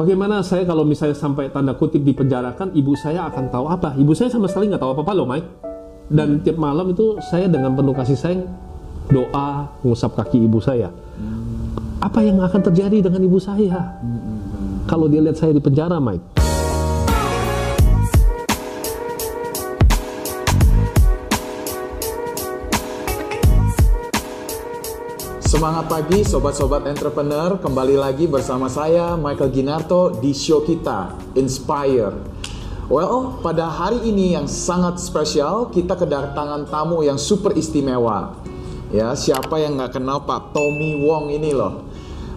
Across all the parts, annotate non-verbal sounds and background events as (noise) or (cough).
Bagaimana saya kalau misalnya sampai tanda kutip dipenjarakan, ibu saya akan tahu apa? Ibu saya sama sekali nggak tahu apa-apa loh, Mike. Dan tiap malam itu saya dengan penuh kasih sayang doa mengusap kaki ibu saya. Apa yang akan terjadi dengan ibu saya? Kalau dia lihat saya di penjara, Mike. Semangat pagi sobat-sobat entrepreneur, kembali lagi bersama saya Michael Ginarto di show kita Inspire. Well, pada hari ini yang sangat spesial, kita kedatangan tamu yang super istimewa. Ya, siapa yang nggak kenal Pak Tommy Wong ini loh.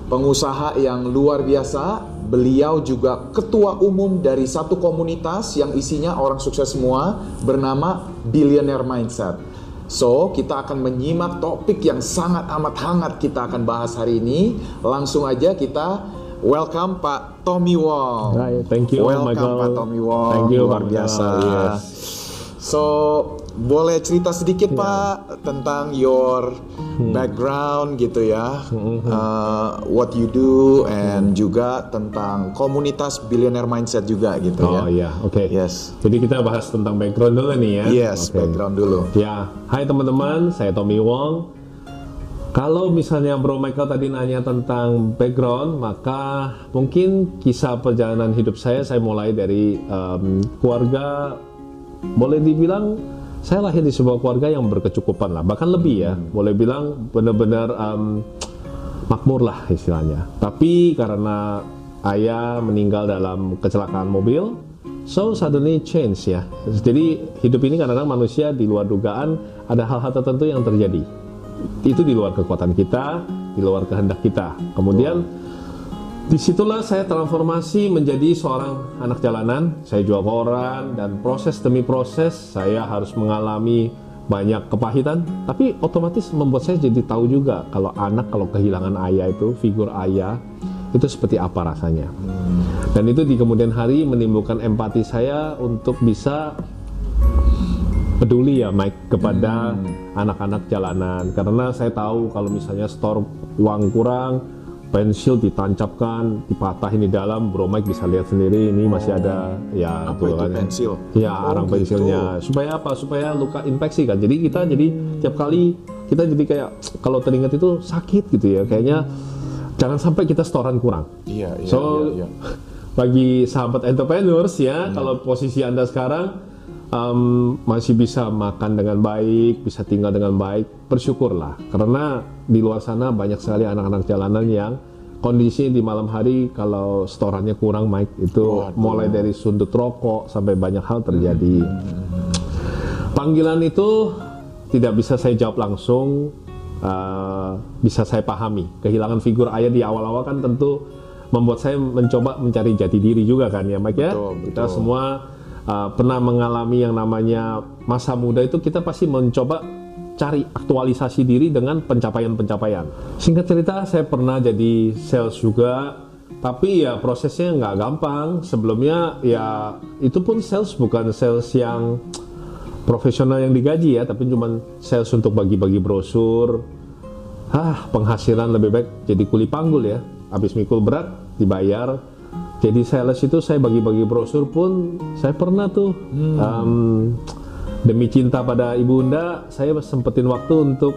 Pengusaha yang luar biasa, beliau juga ketua umum dari satu komunitas yang isinya orang sukses semua bernama Billionaire Mindset. So, kita akan menyimak topik yang sangat amat hangat kita akan bahas hari ini. Langsung aja kita welcome Pak Tommy Wong. Hai, thank you, Welcome. Pak Tommy Wong. Thank you, luar biasa. Yes. So, boleh cerita sedikit Ya. Pak tentang your Hmm. background gitu ya, Uh, what you do, and juga tentang komunitas billionaire mindset juga gitu Oh ya. iya, oke. Yes. Jadi kita bahas tentang background dulu nih ya. Yes, Oke. background dulu. Ya, hai teman-teman, saya Tommy Wong. Kalau misalnya Bro Michael tadi nanya tentang background, maka mungkin kisah perjalanan hidup saya, saya mulai dari em, keluarga, boleh dibilang saya lahir di sebuah keluarga yang berkecukupan lah, bahkan lebih ya, boleh bilang benar-benar em, makmur lah istilahnya. Tapi karena ayah meninggal dalam kecelakaan mobil, so suddenly change ya. Jadi hidup ini kadang-kadang manusia di luar dugaan ada hal-hal tertentu yang terjadi. Itu di luar kekuatan kita, di luar kehendak kita. Kemudian di situlah saya transformasi menjadi seorang anak jalanan. Saya jual koran dan proses demi proses saya harus mengalami banyak kepahitan. Tapi otomatis membuat saya jadi tahu juga kalau anak kalau kehilangan ayah itu figur ayah itu seperti apa rasanya. Dan itu di kemudian hari menimbulkan empati saya untuk bisa peduli ya Mike kepada anak-anak jalanan karena saya tahu kalau misalnya store uang kurang pensil ditancapkan dipatahin di dalam bro Mike bisa lihat sendiri ini masih ada ya Apa itu kan. pensil? ya Oh, arang gitu. pensilnya supaya apa supaya luka infeksi kan jadi kita jadi tiap kali kita jadi kayak kalau teringat itu sakit gitu ya kayaknya jangan sampai kita storan kurang Iya, iya, So, iya, iya. (laughs) bagi sahabat entrepreneurs ya, kalau posisi Anda sekarang em, masih bisa makan dengan baik, bisa tinggal dengan baik, bersyukurlah. Karena di luar sana banyak sekali anak-anak jalanan yang kondisi di malam hari kalau storannya kurang, Mike, itu Waduh. mulai dari sundut rokok sampai banyak hal terjadi. Panggilan itu tidak bisa saya jawab langsung, eh, bisa saya pahami. Kehilangan figur ayah di awal-awal kan tentu membuat saya mencoba mencari jati diri juga kan ya, Mike ya. Betul, Kita semua eh, pernah mengalami yang namanya masa muda itu kita pasti mencoba cari aktualisasi diri dengan pencapaian-pencapaian. Singkat cerita, saya pernah jadi sales juga, tapi ya prosesnya nggak gampang. Sebelumnya ya itu pun sales bukan sales yang profesional yang digaji ya, tapi cuma sales untuk bagi-bagi brosur. Ah, penghasilan lebih baik jadi kuli panggul ya. Habis mikul berat dibayar. Jadi sales itu saya bagi-bagi brosur pun saya pernah tuh em, demi cinta pada ibunda saya sempetin waktu untuk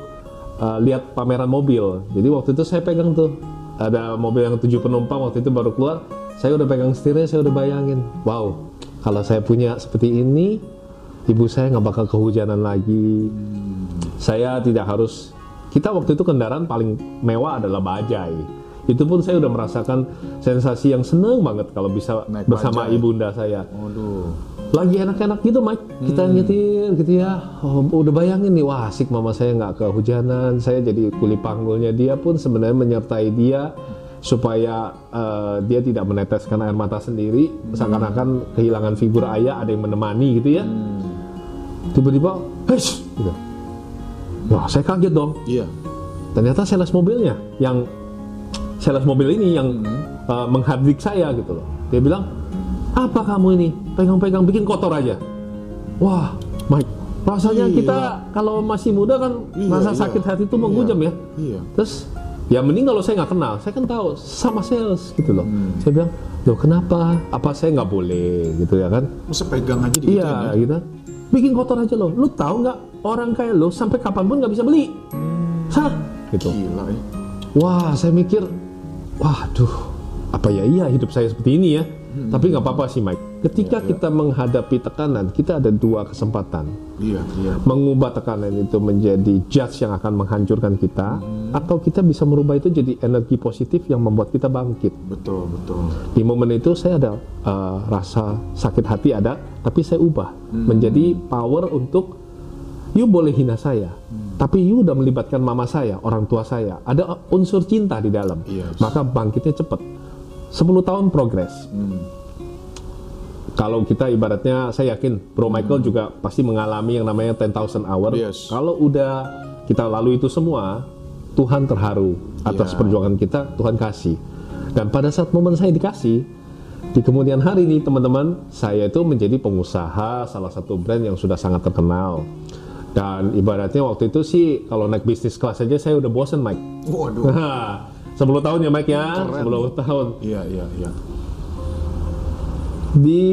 uh, lihat pameran mobil. Jadi waktu itu saya pegang tuh ada mobil yang tujuh penumpang waktu itu baru keluar. Saya udah pegang setirnya, saya udah bayangin, wow, kalau saya punya seperti ini, ibu saya nggak bakal kehujanan lagi. Saya tidak harus. Kita waktu itu kendaraan paling mewah adalah bajai. Itu pun saya udah merasakan sensasi yang seneng banget kalau bisa Naik bersama bajai. ibunda saya. Waduh. lagi enak-enak gitu Mike. Kita nyetir gitu ya. Oh, udah bayangin nih wah asik mama saya nggak kehujanan. Saya jadi kuli panggulnya. Dia pun sebenarnya menyertai dia supaya uh, dia tidak meneteskan air mata sendiri. Seakan-akan kehilangan figur ayah ada yang menemani gitu ya. Tiba-tiba hesh gitu. Wah saya kaget dong. Iya. ternyata sales mobilnya yang sales mobil ini yang uh, menghardik saya gitu loh. Dia bilang apa kamu ini? Pegang-pegang bikin kotor aja. Wah Mike rasanya Iya. kita kalau masih muda kan Iya, rasa iya. sakit hati itu menghujam ya. Iya. terus ya mending kalau saya nggak kenal saya kan tahu sama sales gitu loh. Hmm. saya bilang loh kenapa? Apa saya nggak boleh? Gitu ya kan. Masa pegang aja di iya gitu. Bikin kotor aja loh. Lu tahu nggak orang kayak lo sampai kapan pun nggak bisa beli? Hah? gitu. Gila ya. wah saya mikir waduh apa ya? Iya hidup saya seperti ini ya. Tapi nggak apa-apa sih Mike. Ketika Iya, iya. kita menghadapi tekanan kita ada dua kesempatan. Iya, iya. mengubah tekanan itu menjadi judge yang akan menghancurkan kita atau kita bisa merubah itu jadi energi positif yang membuat kita bangkit. Betul, betul. di momen itu saya ada uh, rasa sakit hati ada tapi saya ubah menjadi power untuk you boleh hina saya tapi you udah melibatkan mama saya orang tua saya ada unsur cinta di dalam Yes. maka bangkitnya cepat 10 tahun progres Hmm. kalau kita ibaratnya saya yakin Bro Michael juga pasti mengalami yang namanya 10,000 hour. Yes. Kalau udah kita lalui itu semua, Tuhan terharu atas Ya. perjuangan kita, Tuhan kasih. Dan pada saat momen saya dikasih, di kemudian hari ini teman-teman, saya itu menjadi pengusaha salah satu brand yang sudah sangat terkenal. Dan ibaratnya waktu itu sih kalau naik bisnis kelas aja saya udah bosen Mike. Waduh. (laughs) 10 tahun ya Mike ya, Keren 10 tahun Iya, iya, iya. di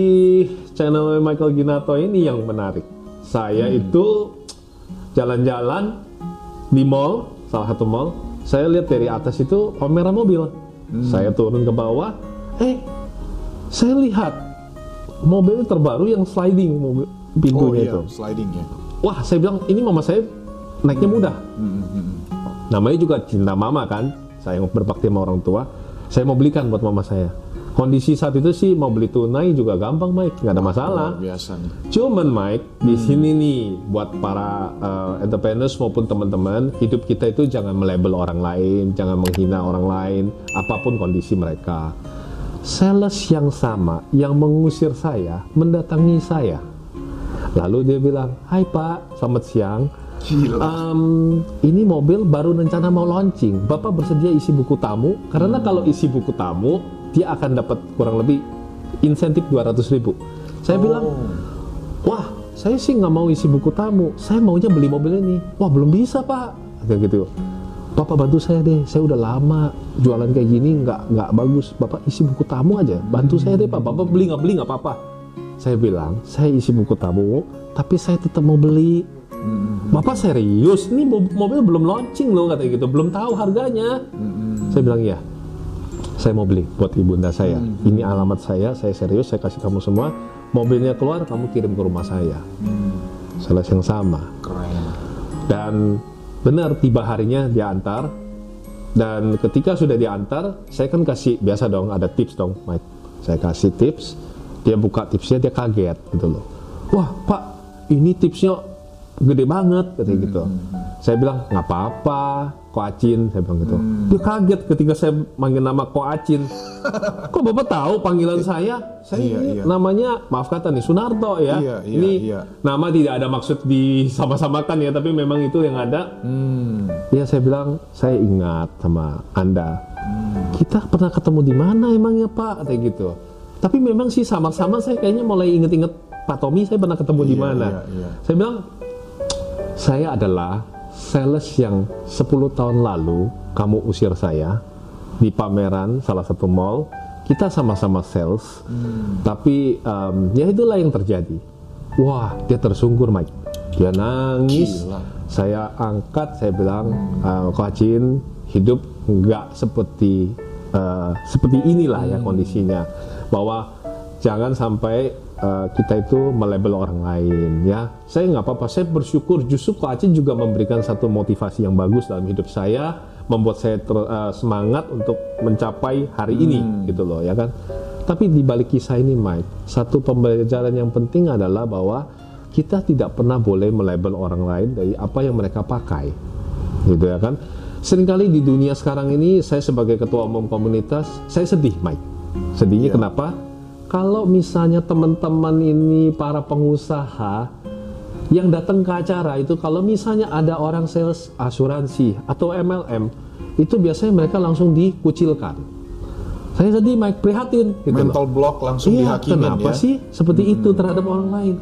channel Michael Ginato ini yang menarik. Saya itu jalan-jalan di mall, salah satu mall. Saya lihat dari atas itu kamera mobil. Saya turun ke bawah, eh, saya lihat mobil terbaru yang sliding mobil Oh pintunya iya, itu. sliding ya. Wah, saya bilang ini mama saya naiknya mudah. Hmm, hmm, hmm. Namanya juga cinta mama kan. Saya berbakti sama orang tua. Saya mau belikan buat mama saya. Kondisi saat itu sih mau beli tunai juga gampang, Mike. Nggak ada masalah. Nih. Cuman Mike, di sini nih buat para uh, entrepreneurs maupun teman-teman, hidup kita itu jangan melabel orang lain, jangan menghina orang lain, apa pun kondisi mereka. Sales yang sama yang mengusir saya mendatangi saya. Lalu dia bilang, "Hai Pak, selamat siang. Gila. Em, ini mobil baru rencana mau launching. Bapak bersedia isi buku tamu? Karena kalau isi buku tamu, dia akan dapat kurang lebih insentif 200 ribu. Saya bilang, wah, saya sih nggak mau isi buku tamu. Saya maunya beli mobil ini. Wah, belum bisa pak. Kayak gitu. Bapak bantu saya deh. Saya udah lama jualan kayak gini nggak nggak bagus. Bapak isi buku tamu aja. Bantu saya deh pak. Bapak beli nggak beli nggak apa-apa. Saya bilang, saya isi buku tamu, tapi saya tetap mau beli. Bapak serius? Ini mo- mobil belum launching loh katanya gitu, belum tahu harganya. Saya bilang iya. Saya mau beli buat ibunda saya. Ini alamat saya, saya serius, saya kasih kamu semua. Mobilnya keluar, kamu kirim ke rumah saya. Sales yang sama. Keren. Dan benar tiba harinya dia antar. Dan ketika sudah diantar, saya kan kasih biasa dong, ada tips dong, Mike. Saya kasih tips, dia buka tipsnya dia kaget gitu loh. Wah Pak, ini tipsnya gede banget katanya gitu. Saya bilang nggak apa-apa, Koacin, saya bilang gitu. Dia kaget ketika saya manggil nama Koacin. (laughs) Kok bapak tahu panggilan saya? Saya Iya, iya. namanya maaf kata nih Sunarto ya. Iya, iya, ini iya. nama tidak ada maksud disama-samakan ya, tapi memang itu yang ada. Hmm. Ya saya bilang saya ingat sama anda. Kita pernah ketemu di mana emangnya Pak? Kayak gitu. Tapi memang sih sama-sama saya kayaknya mulai inget-inget Pak Tommy saya pernah ketemu di Iya, mana. iya, iya. Saya bilang saya adalah sales yang 10 tahun lalu kamu usir saya di pameran salah satu mall. Kita sama-sama sales, tapi em, ya itulah yang terjadi. Wah, dia tersungkur, Mike. Dia nangis. Gila. Saya angkat, saya bilang, eh, Coach Acin, hidup nggak seperti eh, seperti inilah ya kondisinya. Bahwa jangan sampai eh, kita itu melabel orang lain ya. Saya nggak apa-apa, saya bersyukur justru Coach Acin juga memberikan satu motivasi yang bagus dalam hidup saya, membuat saya ter- eh, semangat untuk mencapai hari ini gitu loh ya kan. Tapi di balik kisah ini Mike, satu pembelajaran yang penting adalah bahwa kita tidak pernah boleh melabel orang lain dari apa yang mereka pakai. Gitu ya kan. Seringkali di dunia sekarang ini saya sebagai ketua umum komunitas, saya sedih, Mike. Sedihnya Iya. kenapa? Kalau misalnya teman-teman ini para pengusaha yang datang ke acara itu kalau misalnya ada orang sales asuransi atau MLM itu biasanya mereka langsung dikucilkan. Saya sedih, Mike, prihatin gitu loh. Mental block langsung Iya, dihakimin kenapa ya. sih seperti itu terhadap orang lain?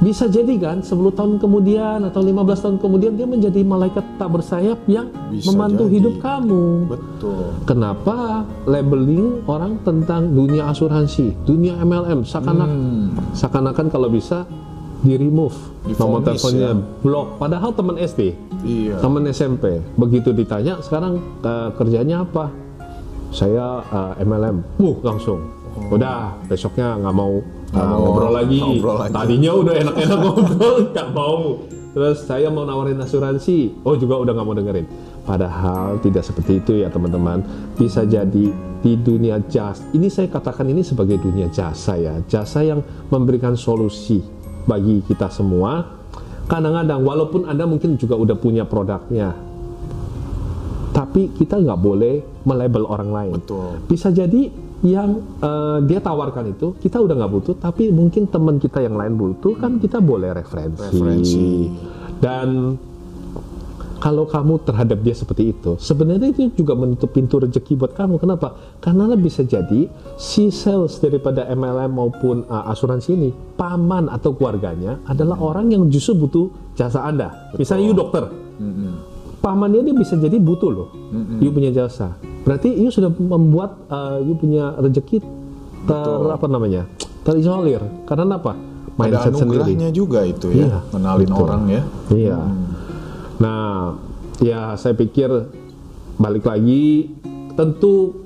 Bisa jadi kan 10 tahun kemudian atau 15 tahun kemudian dia menjadi malaikat tak bersayap yang Bisa membantu jadi. hidup kamu. Betul. Kenapa labeling orang tentang dunia asuransi, dunia MLM seakan-akan Hmm. seakan-akan kalau bisa di remove Difonis, nomor teleponnya, ya. blok. Padahal teman SD, Iya. teman SMP, begitu ditanya sekarang eh, kerjanya apa? Saya eh, MLM, uh langsung. Udah besoknya nggak mau, mau ngobrol lagi. ngobrol lagi. Tadinya udah enak-enak (laughs) ngobrol, nggak mau. Terus saya mau nawarin asuransi, oh juga udah nggak mau dengerin. Padahal tidak seperti itu ya teman-teman. Bisa jadi di dunia jasa. Ini saya katakan ini sebagai dunia jasa ya, jasa yang memberikan solusi bagi kita semua. Kadang-kadang walaupun anda mungkin juga udah punya produknya, tapi kita nggak boleh melabel orang lain. Betul. Bisa jadi yang eh, dia tawarkan itu kita udah nggak butuh, tapi mungkin teman kita yang lain butuh kan kita boleh referensi. Referensi. Dan kalau kamu terhadap dia seperti itu, sebenarnya itu juga menutup pintu rezeki buat kamu. Kenapa? Karena bisa jadi si sales daripada MLM maupun uh, asuransi ini, paman atau keluarganya adalah orang yang justru butuh jasa Anda. Misalnya you dokter, pamannya dia bisa jadi butuh loh, you punya jasa. Berarti you sudah membuat uh, you punya rezeki ter apa namanya terisolir. Karena apa? Ada Mindset sendiri. anugerahnya juga itu ya, Iya, kenalin betul. orang ya. Iya. Nah, ya saya pikir balik lagi tentu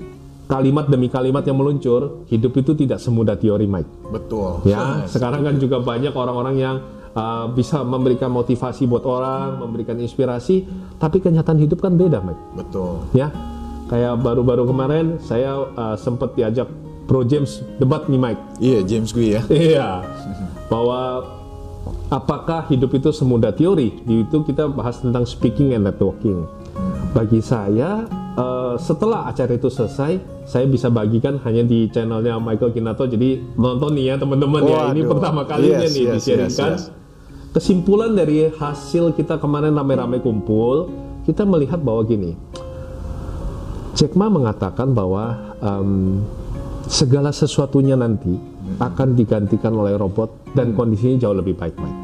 kalimat demi kalimat yang meluncur, hidup itu tidak semudah teori, Mike. Betul. Ya, sekarang kan juga banyak orang-orang yang uh, bisa memberikan motivasi buat orang, memberikan inspirasi, tapi kenyataan hidup kan beda, Mike. Betul. Ya, kayak baru-baru kemarin saya uh, sempat diajak Pro James debat nih, Mike. Iya, James Gui ya. Iya, bahwa apakah hidup itu semudah teori? Di itu kita bahas tentang speaking and networking. Bagi saya, eh, setelah acara itu selesai, saya bisa bagikan hanya di channelnya Michael Kinato. Jadi nonton nih ya teman-teman ya. Ini pertama kalinya Yes, nih yes, disiarkan. yes, yes. Kesimpulan dari hasil kita kemarin rame-rame kumpul, kita melihat bahwa gini, Jack Ma mengatakan bahwa em, segala sesuatunya nanti akan digantikan oleh robot dan kondisinya jauh lebih baik, Mike.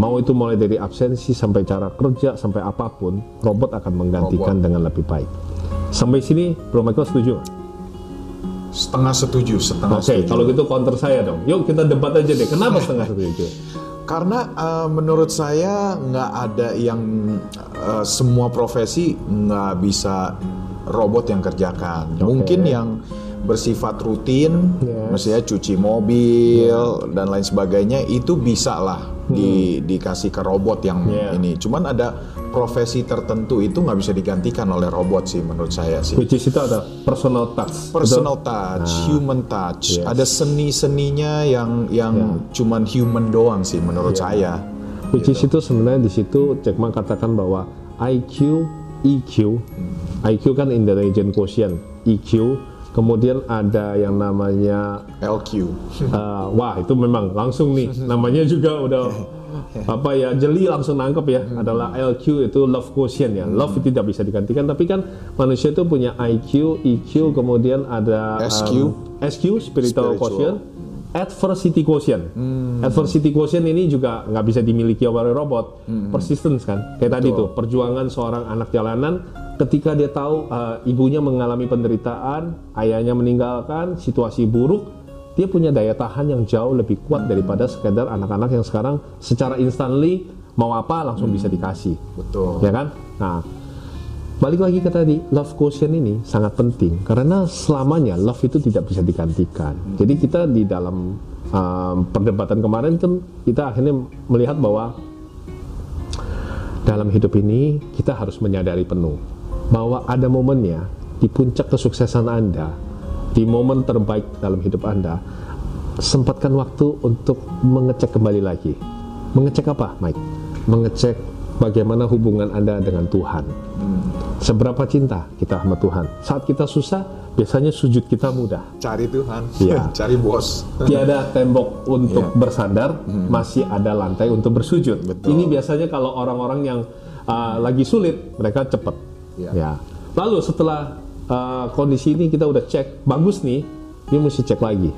Mau itu mulai dari absensi sampai cara kerja sampai apa pun, robot akan menggantikan dengan lebih baik. Sampai sini, Bro Michael setuju? Setengah setuju, setengah Oke, setuju. kalau gitu counter saya dong. Yuk kita debat aja deh. Kenapa setengah setuju? (laughs) Karena eh, menurut saya nggak ada yang eh, semua profesi nggak bisa robot yang kerjakan. Mungkin yang bersifat rutin, Yes. misalnya cuci mobil dan lain sebagainya itu bisa lah di, dikasih ke robot yang Yeah. ini. Cuman ada profesi tertentu itu nggak bisa digantikan oleh robot sih menurut saya sih. Which is itu ada personal touch. Personal touch, human touch, Yes. ada seni-seninya yang yang cuman human doang sih menurut saya. Which is itu sebenarnya di situ Jack Ma katakan bahwa IQ, EQ, IQ kan intelligent quotient, EQ, kemudian ada yang namanya LQ. uh, wah itu memang langsung nih (laughs) namanya juga udah (laughs) apa ya jeli langsung nangkep ya adalah LQ itu love quotient ya. Love itu tidak bisa digantikan tapi kan manusia itu punya IQ EQ kemudian ada SQ. um, SQ spiritual, Spiritual. quotient adversity quotient. Adversity quotient ini juga nggak bisa dimiliki oleh robot persistence kan. Kayak tadi tuh perjuangan seorang anak jalanan ketika dia tahu uh, ibunya mengalami penderitaan ayahnya meninggalkan situasi buruk dia punya daya tahan yang jauh lebih kuat daripada sekedar anak-anak yang sekarang secara instantly mau apa langsung bisa dikasih. Betul. ya kan? Nah balik lagi ke tadi love quotient ini sangat penting karena selamanya love itu tidak bisa digantikan. Jadi kita di dalam um, perdebatan kemarin kan kita akhirnya melihat bahwa dalam hidup ini kita harus menyadari penuh bahwa ada momennya di puncak kesuksesan Anda, di momen terbaik dalam hidup Anda, sempatkan waktu untuk mengecek kembali lagi. Mengecek apa, Mike? Mengecek bagaimana hubungan Anda dengan Tuhan. Seberapa cinta kita sama Tuhan. Saat kita susah, biasanya sujud kita mudah. Cari Tuhan, Iya. (laughs) cari bos. Tiada tembok untuk Iya. bersandar, masih ada lantai untuk bersujud. Betul. Ini biasanya kalau orang-orang yang uh, lagi sulit, mereka cepat. Iya. Ya. Lalu setelah uh, kondisi ini kita udah cek, bagus nih, dia mesti cek lagi.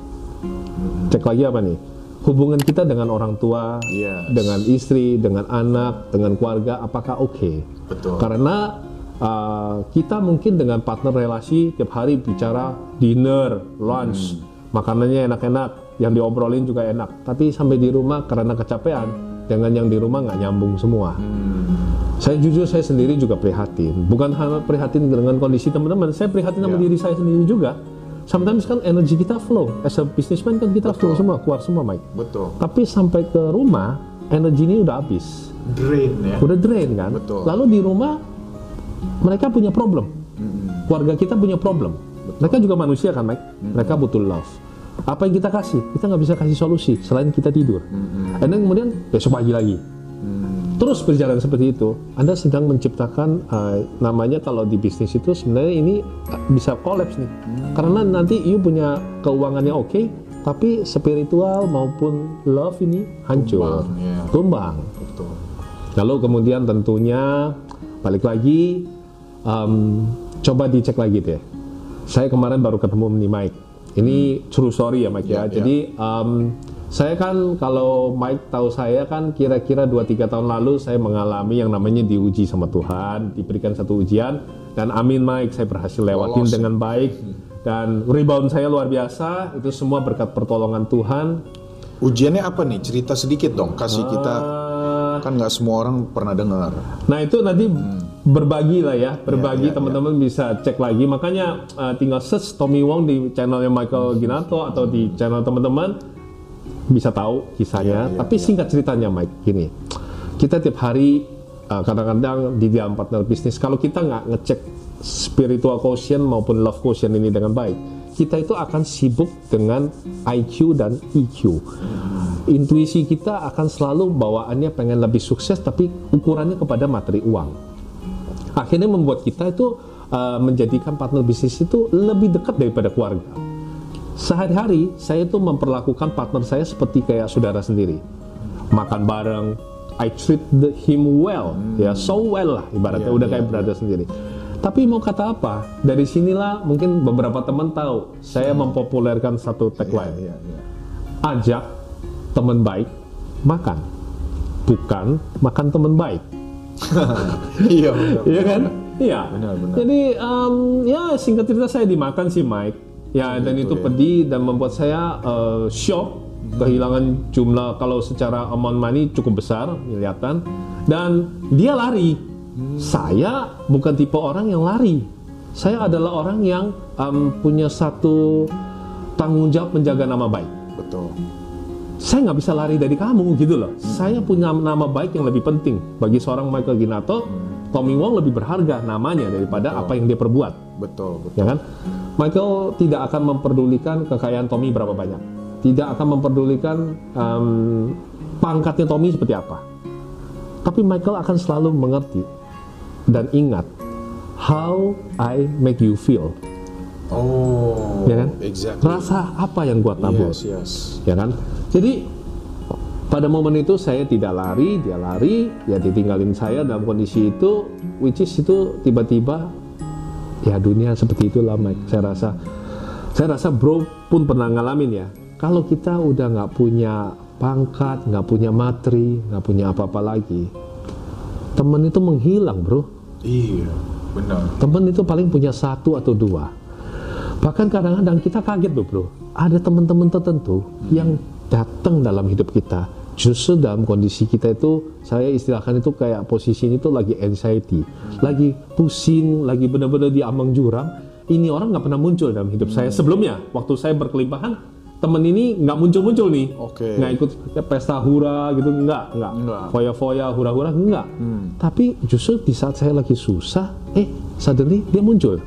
Cek lagi apa nih? Hubungan kita dengan orang tua, Yes. dengan istri, dengan anak, dengan keluarga, apakah oke? Betul. Karena uh, kita mungkin dengan partner relasi tiap hari bicara dinner, lunch, makanannya enak-enak, yang diobrolin juga enak. Tapi sampai di rumah karena kecapean, dengan yang di rumah nggak nyambung semua. Saya jujur saya sendiri juga prihatin. Bukan hanya prihatin dengan kondisi teman-teman, saya prihatin sama Ya. diri saya sendiri juga. Sometimes kan energi kita flow, as a businessman kan kita flow semua, keluar semua, Mike. Betul. Tapi sampai ke rumah, energi ini udah habis Drain ya. udah drain kan Betul. lalu di rumah mereka punya problem keluarga kita punya problem mereka juga manusia kan Mike mereka butuh love apa yang kita kasih? Kita nggak bisa kasih solusi selain kita tidur. Then kemudian besok pagi lagi. Terus berjalan seperti itu. Anda sedang menciptakan uh, namanya kalau di bisnis itu sebenarnya ini uh, bisa kolaps nih. Karena nanti you punya keuangannya oke tapi spiritual maupun love ini hancur. Tumbang, ya. tumbang. Betul. Lalu kemudian tentunya balik lagi, em, coba dicek lagi deh. Saya kemarin baru ketemu nih Mike. Ini true story ya Mike ya. Ya, ya. Jadi em, saya kan kalau Mike tahu saya kan kira-kira 2-3 tahun lalu saya mengalami yang namanya diuji sama Tuhan, diberikan satu ujian dan amin Mike saya berhasil lewatin Lolos. dengan baik dan rebound saya luar biasa. Itu semua berkat pertolongan Tuhan. Ujiannya apa nih? Cerita sedikit dong. Kasih kita Eh, kan nggak semua orang pernah dengar. Nah itu nanti berbagi lah ya, berbagi. Iya, iya, teman-teman bisa cek lagi. Makanya uh, tinggal search Tommy Wong di channelnya Michael Ginato atau di channel teman-teman bisa tahu kisahnya. Iya, iya, Tapi singkat ceritanya Mike, gini, kita tiap hari uh, kadang-kadang di dalam partner bisnis kalau kita nggak ngecek spiritual quotient maupun love quotient ini dengan baik, kita itu akan sibuk dengan IQ dan EQ intuisi kita akan selalu bawaannya pengen lebih sukses tapi ukurannya kepada materi uang akhirnya membuat kita itu uh, menjadikan partner bisnis itu lebih dekat daripada keluarga. Sehari-hari saya itu memperlakukan partner saya seperti kayak saudara sendiri. Makan bareng I treat the- him well ya so well lah ibaratnya. Iya, udah iya, kayak brother sendiri. Tapi mau kata apa? Dari sinilah mungkin beberapa teman tahu saya mempopulerkan satu tagline. Iya, iya. ajak teman baik makan, bukan makan teman baik. Iya. benar. Iya kan? Iya. Benar, benar. Jadi em, ya singkat cerita saya dimakan sih Mike. Ya dan itu ya. pedih dan membuat saya eh, shock kehilangan jumlah kalau secara amount money cukup besar miliaran dan dia lari. Hmm. Saya bukan tipe orang yang lari. Saya adalah orang yang em, punya satu tanggung jawab menjaga nama baik Betul. Saya nggak bisa lari dari kamu gitu loh. Saya punya nama baik yang lebih penting bagi seorang Michael Ginato. Tommy Wong lebih berharga namanya daripada apa yang dia perbuat, Betul. Betul. ya kan? Michael tidak akan memperdulikan kekayaan Tommy berapa banyak, tidak akan memperdulikan em, pangkatnya Tommy seperti apa. Tapi Michael akan selalu mengerti dan ingat how I make you feel, Oh. ya kan? Exactly. Rasa apa yang gua tabur. Yes, yes. ya kan? Jadi pada momen itu saya tidak lari, dia lari, ya ditinggalin saya dalam kondisi itu, which is itu tiba-tiba ya dunia seperti itulah Mike. Saya rasa, saya rasa bro pun pernah ngalamin ya. Kalau kita udah nggak punya pangkat, nggak punya materi, nggak punya apa-apa lagi, temen itu menghilang bro. Iya. Benar. Temen itu paling punya satu atau dua. Bahkan kadang-kadang kita kaget loh bro. Ada teman-teman tertentu yang datang dalam hidup kita. Justru dalam kondisi kita itu, saya istilahkan itu kayak posisi itu lagi anxiety. Lagi pusing, lagi benar-benar di ambang jurang. Ini orang nggak pernah muncul dalam hidup saya sebelumnya. Waktu saya berkelimpahan, temen ini nggak muncul-muncul nih. Oke. Nggak ikut pesta hura gitu, nggak, nggak. Nggak. Foya-foya, hura-hura, enggak. Tapi justru di saat saya lagi susah, eh suddenly dia muncul.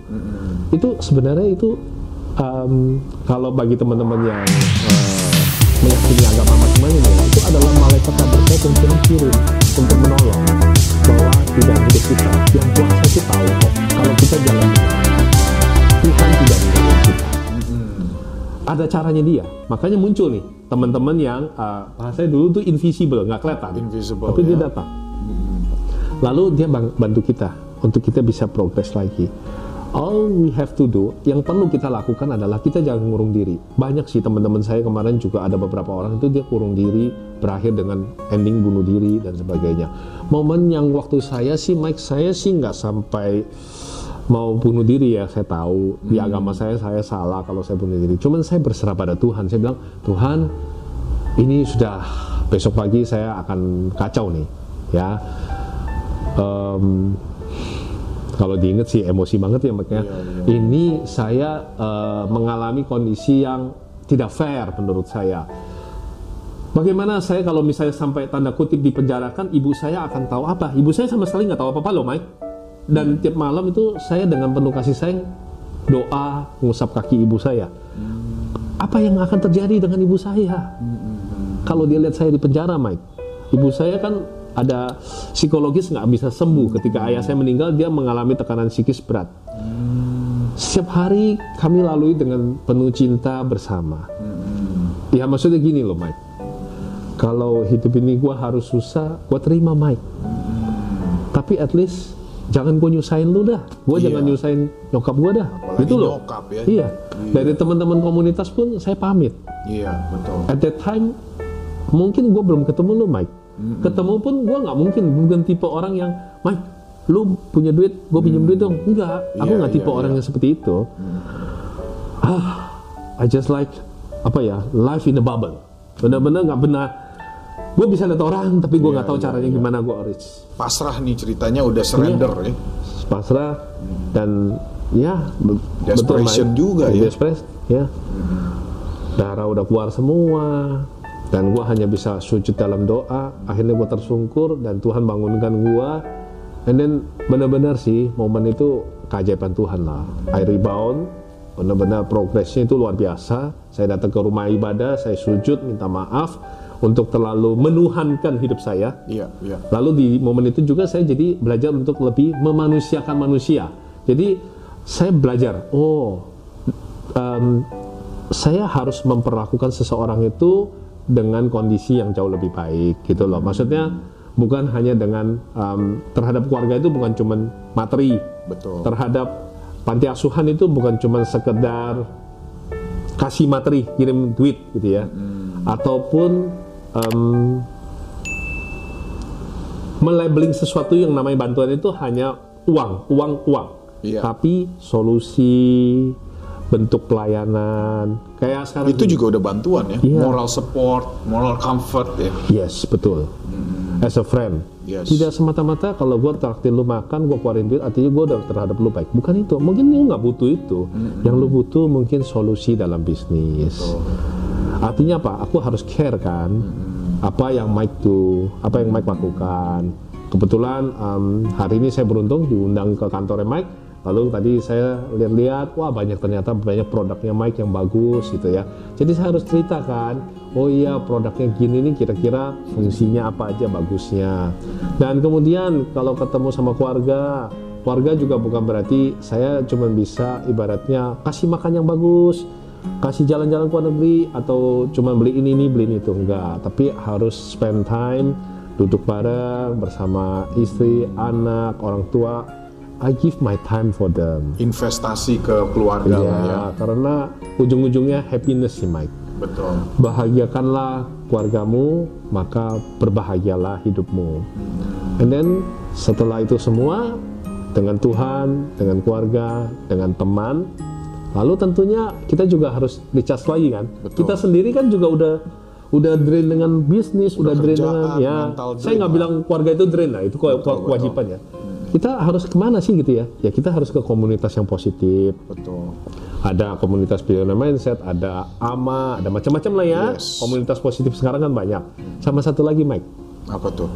Itu sebenarnya itu um, kalau bagi teman-teman yang uh, meyakini agama masing-masing itu adalah malaikat kabar baik yang Tuhan kirim untuk menolong. bahwa dalam hidup kita yang kuasa itu tahu kok kalau kita jalan. Tuhan tidak ninggalin kita. Ada caranya dia. Makanya muncul nih teman-teman yang uh, bahasanya dulu tuh invisible, nggak kelihatan. Invisible, Tapi dia ya. datang. Lalu dia bantu kita untuk kita bisa progres lagi. All we have to do, yang perlu kita lakukan adalah kita jangan ngurung diri. Banyak sih teman-teman saya kemarin juga ada beberapa orang itu dia kurung diri, berakhir dengan ending bunuh diri dan sebagainya. Momen yang waktu saya sih, Mike, saya sih nggak sampai mau bunuh diri ya. Saya tahu di agama saya saya salah kalau saya bunuh diri. Cuman saya berserah pada Tuhan. Saya bilang, Tuhan, ini sudah besok pagi saya akan kacau nih, ya. Em, kalau diinget sih emosi banget ya makanya ini saya eh, mengalami kondisi yang tidak fair menurut saya. Bagaimana saya kalau misalnya sampai tanda kutip dipenjarakan ibu saya akan tahu apa? Ibu saya sama sekali nggak tahu apa-apa loh Mike. Dan tiap malam itu saya dengan penuh kasih sayang doa mengusap kaki ibu saya. Apa yang akan terjadi dengan ibu saya? Kalau dia lihat saya di penjara Mike ibu saya kan ada psikologis nggak bisa sembuh ketika ayah saya meninggal dia mengalami tekanan psikis berat. Setiap hari kami lalui dengan penuh cinta bersama. Ya maksudnya gini loh Mike. Kalau hidup ini gue harus susah gue terima Mike. Tapi at least jangan gue nyusahin lu dah. Gue Iya. jangan nyusahin nyokap gue dah. Apalagi gitu loh. nyokap ya. iya. Dari teman-teman komunitas pun saya pamit. Iya, betul. at that time mungkin gue belum ketemu lu Mike ketemu pun gue nggak mungkin bukan tipe orang yang Mike lu punya duit gue pinjam duit dong. Enggak aku Iya, nggak tipe iya, orang iya. yang seperti itu. Ah I just like apa ya life in a bubble. Benar-benar nggak benar. Gue bisa lihat orang tapi gue Iya, nggak tahu iya, caranya iya. gimana gue reach Pasrah nih ceritanya udah surrender ya. pasrah dan ya Desperation juga ya. Despres- ya. Darah udah keluar semua dan gua hanya bisa sujud dalam doa akhirnya gua tersungkur dan Tuhan bangunkan gua and then benar-benar sih momen itu keajaiban Tuhan lah I rebound benar-benar progresnya itu luar biasa saya datang ke rumah ibadah saya sujud minta maaf untuk terlalu menuhankan hidup saya Iya, iya. Lalu di momen itu juga saya jadi belajar untuk lebih memanusiakan manusia. Jadi saya belajar, oh, em, saya harus memperlakukan seseorang itu dengan kondisi yang jauh lebih baik, gitu loh. Maksudnya bukan hanya dengan em, terhadap keluarga itu bukan cuman materi, Betul. terhadap panti asuhan itu bukan cuman sekedar kasih materi, kirim duit gitu ya, ataupun em, melabeling sesuatu yang namanya bantuan itu hanya uang, uang, uang. Iya. Tapi solusi, bentuk pelayanan, kayak sekarang Itu juga udah bantuan ya. Iya. Moral support, moral comfort ya. Yes, betul. As a friend. Yes. Tidak semata-mata kalau gue traktir lu makan, gue keluarin duit, artinya gue udah terhadap lu baik. Bukan itu. Mungkin lu nggak butuh itu. Yang lu butuh mungkin solusi dalam bisnis. Artinya apa? Aku harus care kan. Apa yang Mike tuh, apa yang Mike lakukan. Kebetulan em, hari ini saya beruntung diundang ke kantornya Mike. Lalu tadi saya lihat-lihat, wah banyak ternyata banyak produknya Mike yang bagus gitu ya. Jadi saya harus ceritakan, oh iya produknya gini nih kira-kira fungsinya apa aja bagusnya. Dan kemudian kalau ketemu sama keluarga, keluarga juga bukan berarti saya cuma bisa ibaratnya kasih makan yang bagus, kasih jalan-jalan ke luar negeri atau cuma beli ini ini beli ini itu enggak, tapi harus spend time duduk bareng bersama istri, anak, orang tua. I give my time for them. Investasi ke keluarga ya. Ya, karena ujung-ujungnya happiness sih Mike. Betul. Bahagiakanlah keluargamu, maka berbahagialah hidupmu. And then setelah itu semua dengan Tuhan, dengan keluarga, dengan teman, lalu tentunya kita juga harus dicas lagi kan. Betul. Kita sendiri kan juga udah udah drain dengan bisnis, udah, drain kerjaan, dengan ya. mental Saya drain nggak bilang keluarga itu drain lah, itu Betul, kewajiban ya. Kita harus ke mana sih gitu ya? Ya kita harus ke komunitas yang positif, Betul. ada komunitas Billionaire Mindset, ada AMA, ada macam-macam lah ya. Yes. Komunitas positif sekarang kan banyak. Sama satu lagi Mike, Apa tuh?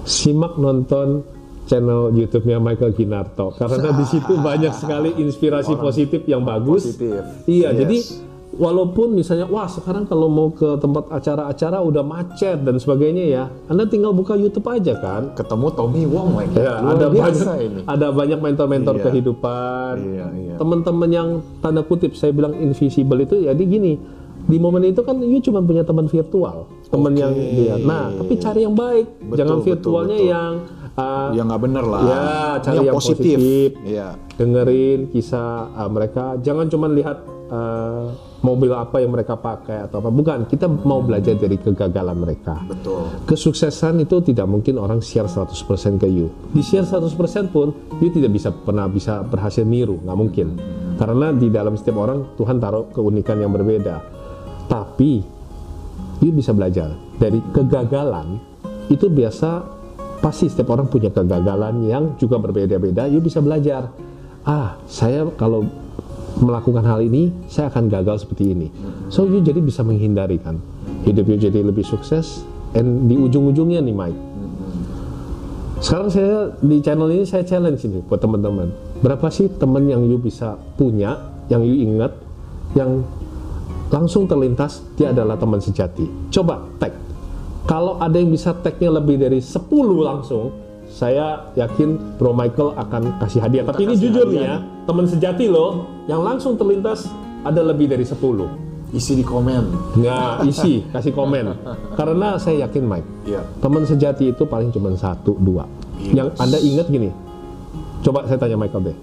simak nonton channel YouTube-nya Michael Ginarto karena (laughs) di situ banyak sekali inspirasi positif yang bagus. positif. Iya, Yes. jadi walaupun misalnya wah sekarang kalau mau ke tempat acara-acara udah macet dan sebagainya ya anda tinggal buka YouTube aja kan Ketemu Tommy Wong lagi. ya ada biasa banyak ini. ada banyak mentor-mentor Iya. kehidupan Iya, iya. teman-teman yang tanda kutip saya bilang invisible itu jadi gini di momen itu kan you cuma punya teman virtual teman yang dia nah tapi cari yang baik Betul, jangan betul, virtualnya betul. yang uh, Ya nggak bener lah. Ya, cari yang positif. positif. Iya. dengerin kisah uh, mereka jangan cuma lihat uh, mobil apa yang mereka pakai atau apa. Bukan kita mau belajar dari kegagalan mereka. Betul. kesuksesan itu tidak mungkin orang share 100% ke you. Di share 100% pun you tidak bisa pernah bisa berhasil niru nggak mungkin. Karena di dalam setiap orang Tuhan taruh keunikan yang berbeda. Tapi you bisa belajar dari kegagalan itu biasa pasti setiap orang punya kegagalan yang juga berbeda-beda. You bisa belajar ah saya kalau melakukan hal ini saya akan gagal seperti ini. So you jadi bisa menghindari kan? Hidup you jadi lebih sukses and di ujung-ujungnya nih Mike. Sekarang saya di channel ini saya challenge ini buat teman-teman. Berapa sih teman yang you bisa punya yang you ingat yang langsung terlintas dia adalah teman sejati? Coba tag. Kalau ada yang bisa tagnya lebih dari 10 langsung saya yakin Bro Michael akan kasih hadiah. Tapi ini jujur nih ya teman sejati loh yang langsung terlintas ada lebih dari 10 Isi di komen. nggak isi (laughs) kasih komen. Karena saya yakin Mike Iya. teman sejati itu paling cuma satu dua. Yes. yang anda ingat gini coba saya tanya Michael deh.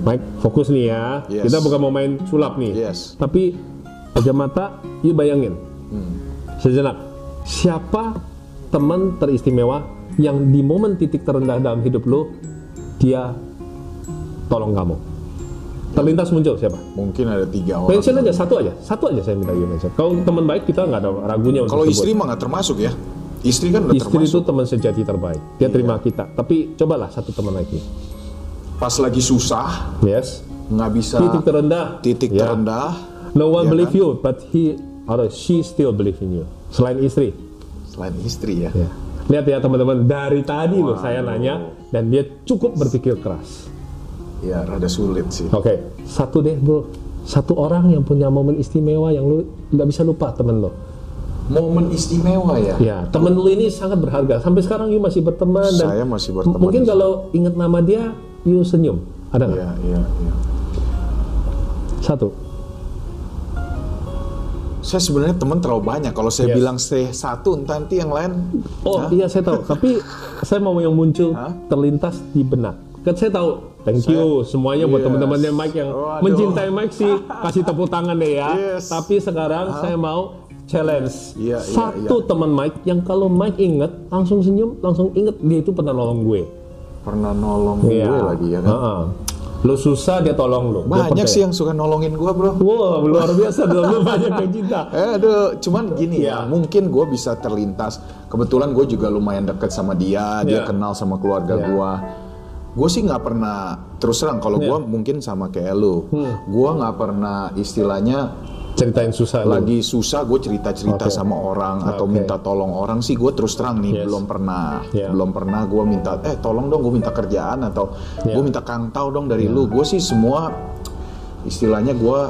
Mike fokus nih ya. Yes. kita bukan mau main sulap nih. Yes. tapi pejam mata yuk bayangin. Sejenak siapa teman teristimewa yang di momen titik terendah dalam hidup lo dia tolong kamu terlintas muncul siapa Mungkin ada tiga orang. mention aja satu aja satu aja saya minta you mention kalau teman baik kita nggak ada ragunya untuk Kalau istri mah nggak termasuk ya. Istri kan udah Istri itu termasuk. teman sejati terbaik. Dia Iya. terima kita. Tapi cobalah satu teman lagi. Pas lagi susah, Yes. nggak bisa Titik terendah. titik Ya. terendah. No one Ya believe kan? you, but he or she still believe in you. Selain istri. Selain istri ya. Ya. Lihat ya teman-teman, dari tadi loh saya nanya dan dia cukup berpikir keras. Ya, rada sulit sih. Oke, satu deh bro. Satu orang yang punya momen istimewa yang lu nggak bisa lupa temen lo. Momen istimewa ya. Ya, temen lu ini sangat berharga. Sampai sekarang you masih berteman dan Saya masih berteman. Mungkin kalau ingat nama dia, you senyum. Ada nggak? Iya, iya, iya. Satu. Saya sebenarnya teman terlalu banyak. Kalau saya Yes. bilang stay satu, nanti yang lain. Oh Hah? iya saya tahu, tapi saya mau yang muncul Hah? terlintas di benak. Kan saya tahu. Thank you semuanya buat Yes. teman-temannya Mike yang Waduh. mencintai Mike sih kasih tepuk tangan deh ya. Yes. Tapi sekarang saya mau challenge Iya, iya, satu teman Mike yang kalau Mike inget langsung senyum, langsung inget dia itu pernah nolong gue. Pernah nolong gue lagi ya kan. Heeh. Lu susah dia tolong lu. Gua Banyak sih yang suka nolongin gue bro. Wow, luar biasa (laughs) dong lu banyak yang cinta. Eh, aduh, cuman gini ya, Ya. mungkin gue bisa terlintas. Kebetulan gue juga lumayan deket sama dia, dia Ya. kenal sama keluarga Ya. gue. Gue sih nggak pernah terus terang kalau Ya. gue mungkin sama kayak lu, Hmm. gue nggak pernah istilahnya Ceritain susah lagi susah gue cerita cerita Oke. sama orang atau minta tolong orang sih gue terus terang nih Yes. belum pernah Ya. belum pernah gue minta eh tolong dong gue minta kerjaan atau Ya. gue minta kantau dong dari lu gue sih semua istilahnya gue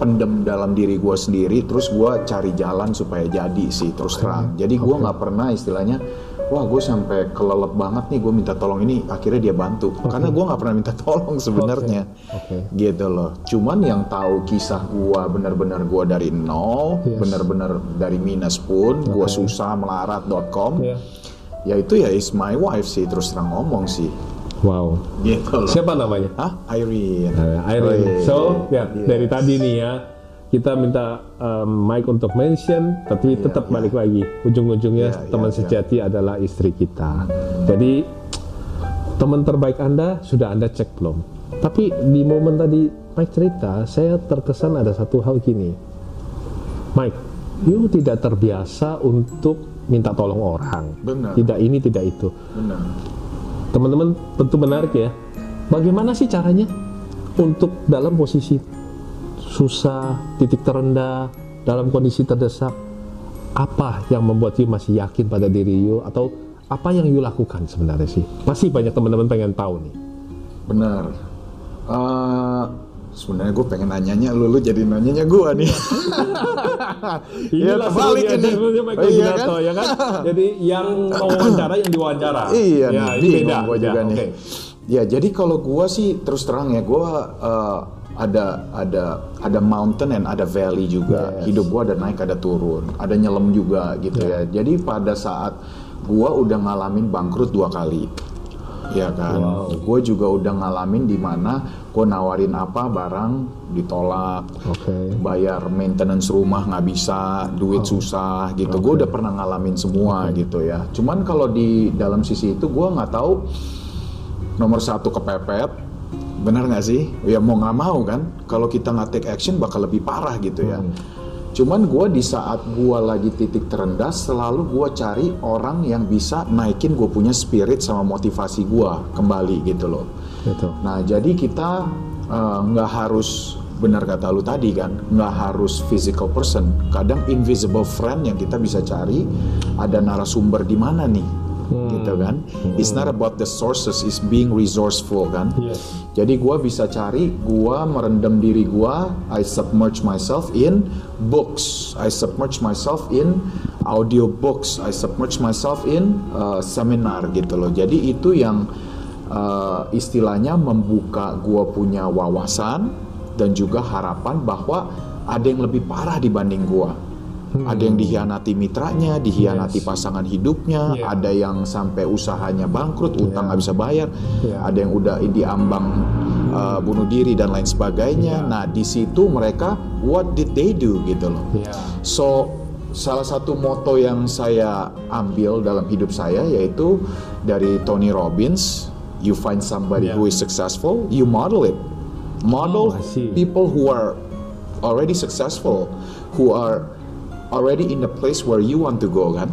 pendem dalam diri gue sendiri terus gue cari jalan supaya jadi sih terus terang. Jadi gue nggak pernah istilahnya wah gue sampai kelelep banget nih gue minta tolong ini akhirnya dia bantu. Karena gue nggak pernah minta (laughs) tolong sebenarnya. Oke. gitu loh. Cuman yang tahu kisah gue bener-bener gue dari nol Yes. bener-bener dari minus pun gue susah melarat.com Ya. ya itu ya is my wife sih terus terang ngomong sih Wow. gitu Siapa namanya? Hah? Irene Nah, Irene. Wih, So, ya yes. dari tadi nih ya, kita minta um, Mike untuk mention, tapi tetap iya. balik lagi. Ujung-ujungnya Iya, teman iya, sejati adalah istri kita. Jadi teman terbaik Anda sudah Anda cek belum? Tapi di momen tadi Mike cerita, saya terkesan ada satu hal gini. Mike, you tidak terbiasa untuk minta tolong orang. Benar. Tidak ini, tidak itu benar teman-teman tentu menarik ya. Bagaimana sih caranya untuk dalam posisi susah, titik terendah, dalam kondisi terdesak, apa yang membuat you masih yakin pada diri you atau apa yang you lakukan sebenarnya sih? Pasti banyak teman-teman pengen tahu nih. benar Eh, sebenarnya gue pengen nanyanya lu, lu jadi nanyanya gue nih. Iya, (laughs) Inilah terbalik ini. Oh, iya Ginato, ya kan? (laughs) Jadi yang wawancara yang diwawancara. Iya, ya, nih, ini beda. gua juga ya, nih. oke. Ya, jadi kalau gua sih terus terang ya, gua eh, ada ada ada mountain and ada valley juga. Yes. Hidup gua ada naik, ada turun, ada nyelam juga gitu ya. Jadi pada saat gua udah ngalamin bangkrut dua kali. Ya kan, gue juga udah ngalamin di mana gue nawarin apa barang ditolak, Oke. bayar maintenance rumah nggak bisa, duit susah gitu. Gue udah pernah ngalamin semua gitu ya. Cuman kalau di dalam sisi itu gue nggak tahu nomor satu kepepet, bener nggak sih? Ya mau nggak mau kan, kalau kita nggak take action bakal lebih parah gitu ya. Cuman gue di saat gue lagi titik terendah, selalu gue cari orang yang bisa naikin gue punya spirit sama motivasi gue kembali gitu loh. Gitu. Nah, jadi kita eh, nggak harus benar kata lu tadi kan, nggak harus physical person. Kadang invisible friend yang kita bisa cari ada narasumber di mana nih, gitu kan? It's not about the sources, it's being resourceful kan? Yes. Jadi gua bisa cari, gua merendam diri gua, I submerge myself in books, I submerge myself in audio books, I submerge myself in uh, seminar gitu loh. Jadi itu yang uh, istilahnya membuka gua punya wawasan dan juga harapan bahwa ada yang lebih parah dibanding gua. Ada yang dihianati mitranya, dihianati Yes. pasangan hidupnya, Yeah. ada yang sampai usahanya bangkrut, utang nggak bisa bayar, Yeah. ada yang udah diambang uh, bunuh diri dan lain sebagainya. Yeah. Nah di situ mereka what did they do gitu loh. Ya. So salah satu moto yang saya ambil dalam hidup saya yaitu dari Tony Robbins, you find somebody Yeah. who is successful, you model it. Model Oh, people who are already successful, who are already in the place where you want to go kan.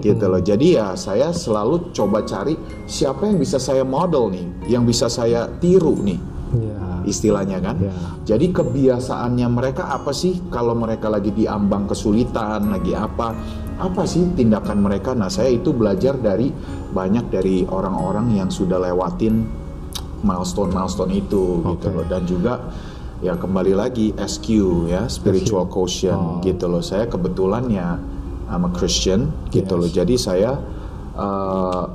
Gitu loh. Jadi ya saya selalu coba cari siapa yang bisa saya model nih, yang bisa saya tiru nih Ya. istilahnya kan. Ya. Jadi kebiasaannya mereka apa sih kalau mereka lagi diambang kesulitan, lagi apa? Apa sih tindakan mereka? Nah, saya itu belajar dari banyak dari orang-orang yang sudah lewatin milestone-milestone itu gitu Oke. loh dan juga ya kembali lagi SQ ya, spiritual quotient Oh. gitu loh. Saya kebetulan ya I'm a Christian gitu Yes. loh. Jadi saya uh,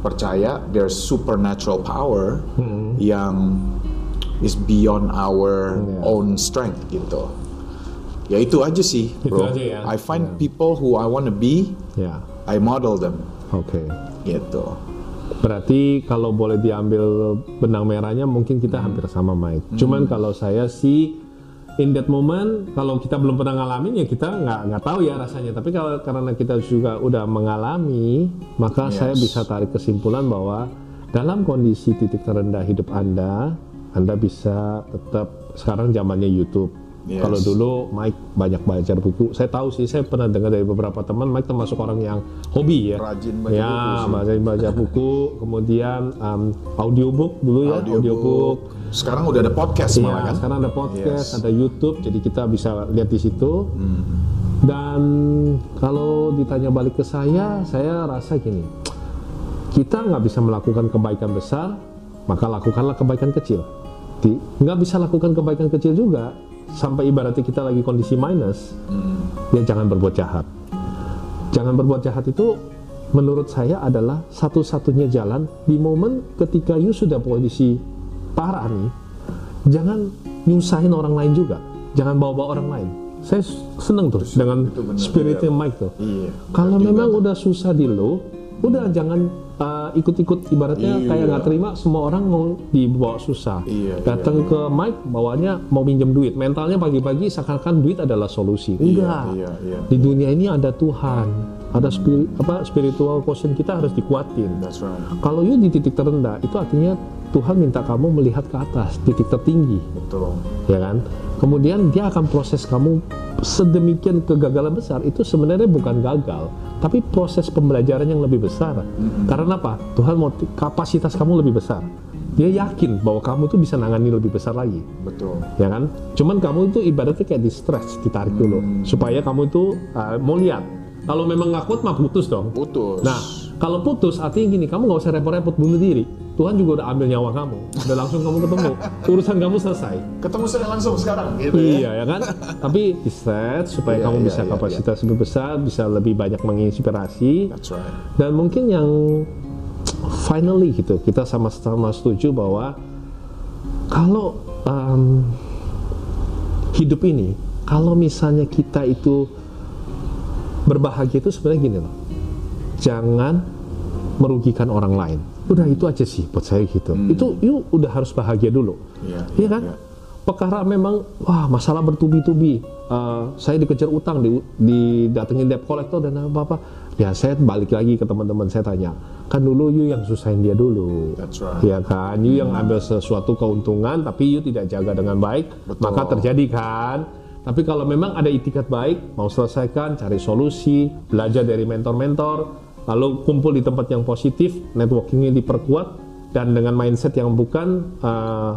percaya there's supernatural power Hmm. yang is beyond our Yeah. own strength gitu. Ya itu aja sih, Itu bro. aja ya. I find people who I wanna be, Ya. I model them Oke. gitu. Berarti kalau boleh diambil benang merahnya mungkin kita hampir sama Mike. Cuman kalau saya sih in that moment kalau kita belum pernah ngalamin ya kita nggak nggak tahu ya rasanya. Tapi kalau karena kita juga udah mengalami, maka Yes. saya bisa tarik kesimpulan bahwa dalam kondisi titik terendah hidup Anda, Anda bisa tetap sekarang zamannya YouTube. Yes. Kalau dulu Mike banyak belajar buku. Saya tahu sih, saya pernah dengar dari beberapa teman Mike termasuk orang yang hobi ya. Rajin baca ya, buku sih. baca baca buku, kemudian um, audiobook dulu ya, audiobook. Sekarang udah ada podcast Iya, malah kan? sekarang ada podcast, Yes. ada YouTube, jadi kita bisa lihat di situ. Hmm. Dan kalau ditanya balik ke saya, saya rasa gini, kita nggak bisa melakukan kebaikan besar, maka lakukanlah kebaikan kecil. Nggak bisa lakukan kebaikan kecil juga, sampai ibaratnya kita lagi kondisi minus, Hmm. ya jangan berbuat jahat. Jangan berbuat jahat itu menurut saya adalah satu-satunya jalan di momen ketika you sudah posisi parah nih, jangan nyusahin orang lain juga, jangan bawa-bawa orang lain. Saya seneng tuh dengan spiritnya Mike tuh. Iya. Kalau memang udah susah di lo, udah jangan uh, ikut-ikut ibaratnya Iya. kayak nggak terima semua orang mau dibawa susah. Iya, Datang ke Mike bawanya mau minjem duit, mentalnya pagi-pagi seakan-akan duit adalah solusi. Enggak. iya, iya. Di dunia ini ada Tuhan, ada spirit apa spiritual quotient kita harus dikuatin. That's right. Kalau you di titik terendah, itu artinya Tuhan minta kamu melihat ke atas, titik tertinggi Betul. ya kan? Kemudian dia akan proses kamu sedemikian kegagalan besar itu sebenarnya bukan gagal, tapi proses pembelajaran yang lebih besar. Karena apa? Tuhan mau kapasitas kamu lebih besar. Dia yakin bahwa kamu tuh bisa nangani lebih besar lagi, Betul. ya kan? Cuman kamu itu ibaratnya kayak di stretch, ditarik dulu, supaya kamu itu uh, mau lihat. Kalau memang nggak kuat mah putus dong. Putus. Nah, kalau putus artinya gini, kamu nggak usah repot-repot bunuh diri. Tuhan juga udah ambil nyawa kamu, udah langsung kamu ketemu, urusan kamu selesai. Ketemu saya langsung sekarang gitu ya. Iya ya kan? Tapi di set supaya Iya, kamu iya, bisa iya, kapasitas lebih besar, bisa lebih banyak menginspirasi. That's right. Dan mungkin yang finally gitu, kita sama-sama setuju bahwa kalau um, hidup ini, kalau misalnya kita itu berbahagia itu sebenarnya gini loh, jangan merugikan orang lain. Udah itu aja sih buat saya gitu. Itu yuk udah harus bahagia dulu. Iya, Iya kan? iya. Perkara memang wah masalah bertubi-tubi. Eh, saya dikejar utang, di, didatengin debt collector dan apa-apa. Ya saya balik lagi ke teman-teman saya tanya, kan dulu you yang susahin dia dulu. That's right. Ya kan, you yang ambil sesuatu keuntungan tapi you tidak jaga dengan baik, Betul. maka terjadi kan. Tapi kalau memang ada itikat baik, mau selesaikan, cari solusi, belajar dari mentor-mentor, lalu kumpul di tempat yang positif, networkingnya diperkuat, dan dengan mindset yang bukan eh,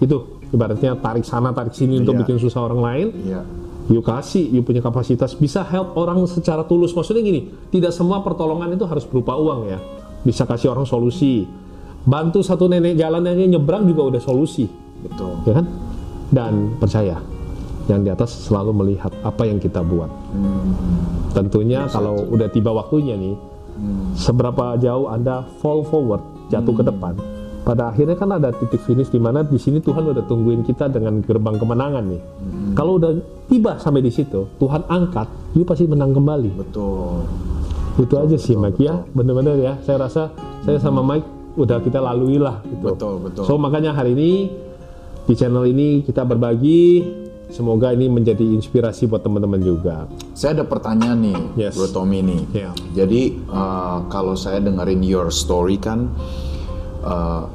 itu ibaratnya tarik sana tarik sini untuk Iya. bikin susah orang lain. Iya. You kasih, you punya kapasitas bisa help orang secara tulus. Maksudnya gini, tidak semua pertolongan itu harus berupa uang ya. Bisa kasih orang solusi. Bantu satu nenek jalan aja nyebrang juga udah solusi Betul. ya kan? Dan percaya, yang di atas selalu melihat apa yang kita buat. Tentunya kalau udah tiba waktunya nih, seberapa jauh Anda fall forward, jatuh ke depan, pada akhirnya kan ada titik finish di mana di sini Tuhan udah tungguin kita dengan gerbang kemenangan nih. Kalau udah tiba sampai di situ, Tuhan angkat, you pasti menang kembali. Betul. Itu aja sih Mike ya, bener-bener ya. Saya rasa saya sama Mike udah kita lalui lah gitu. Betul, betul. So makanya hari ini di channel ini kita berbagi. Semoga ini menjadi inspirasi buat teman-teman juga. Saya ada pertanyaan nih, Yes. Bro Tommy nih. Ya. Jadi uh, kalau saya dengerin your story kan, uh,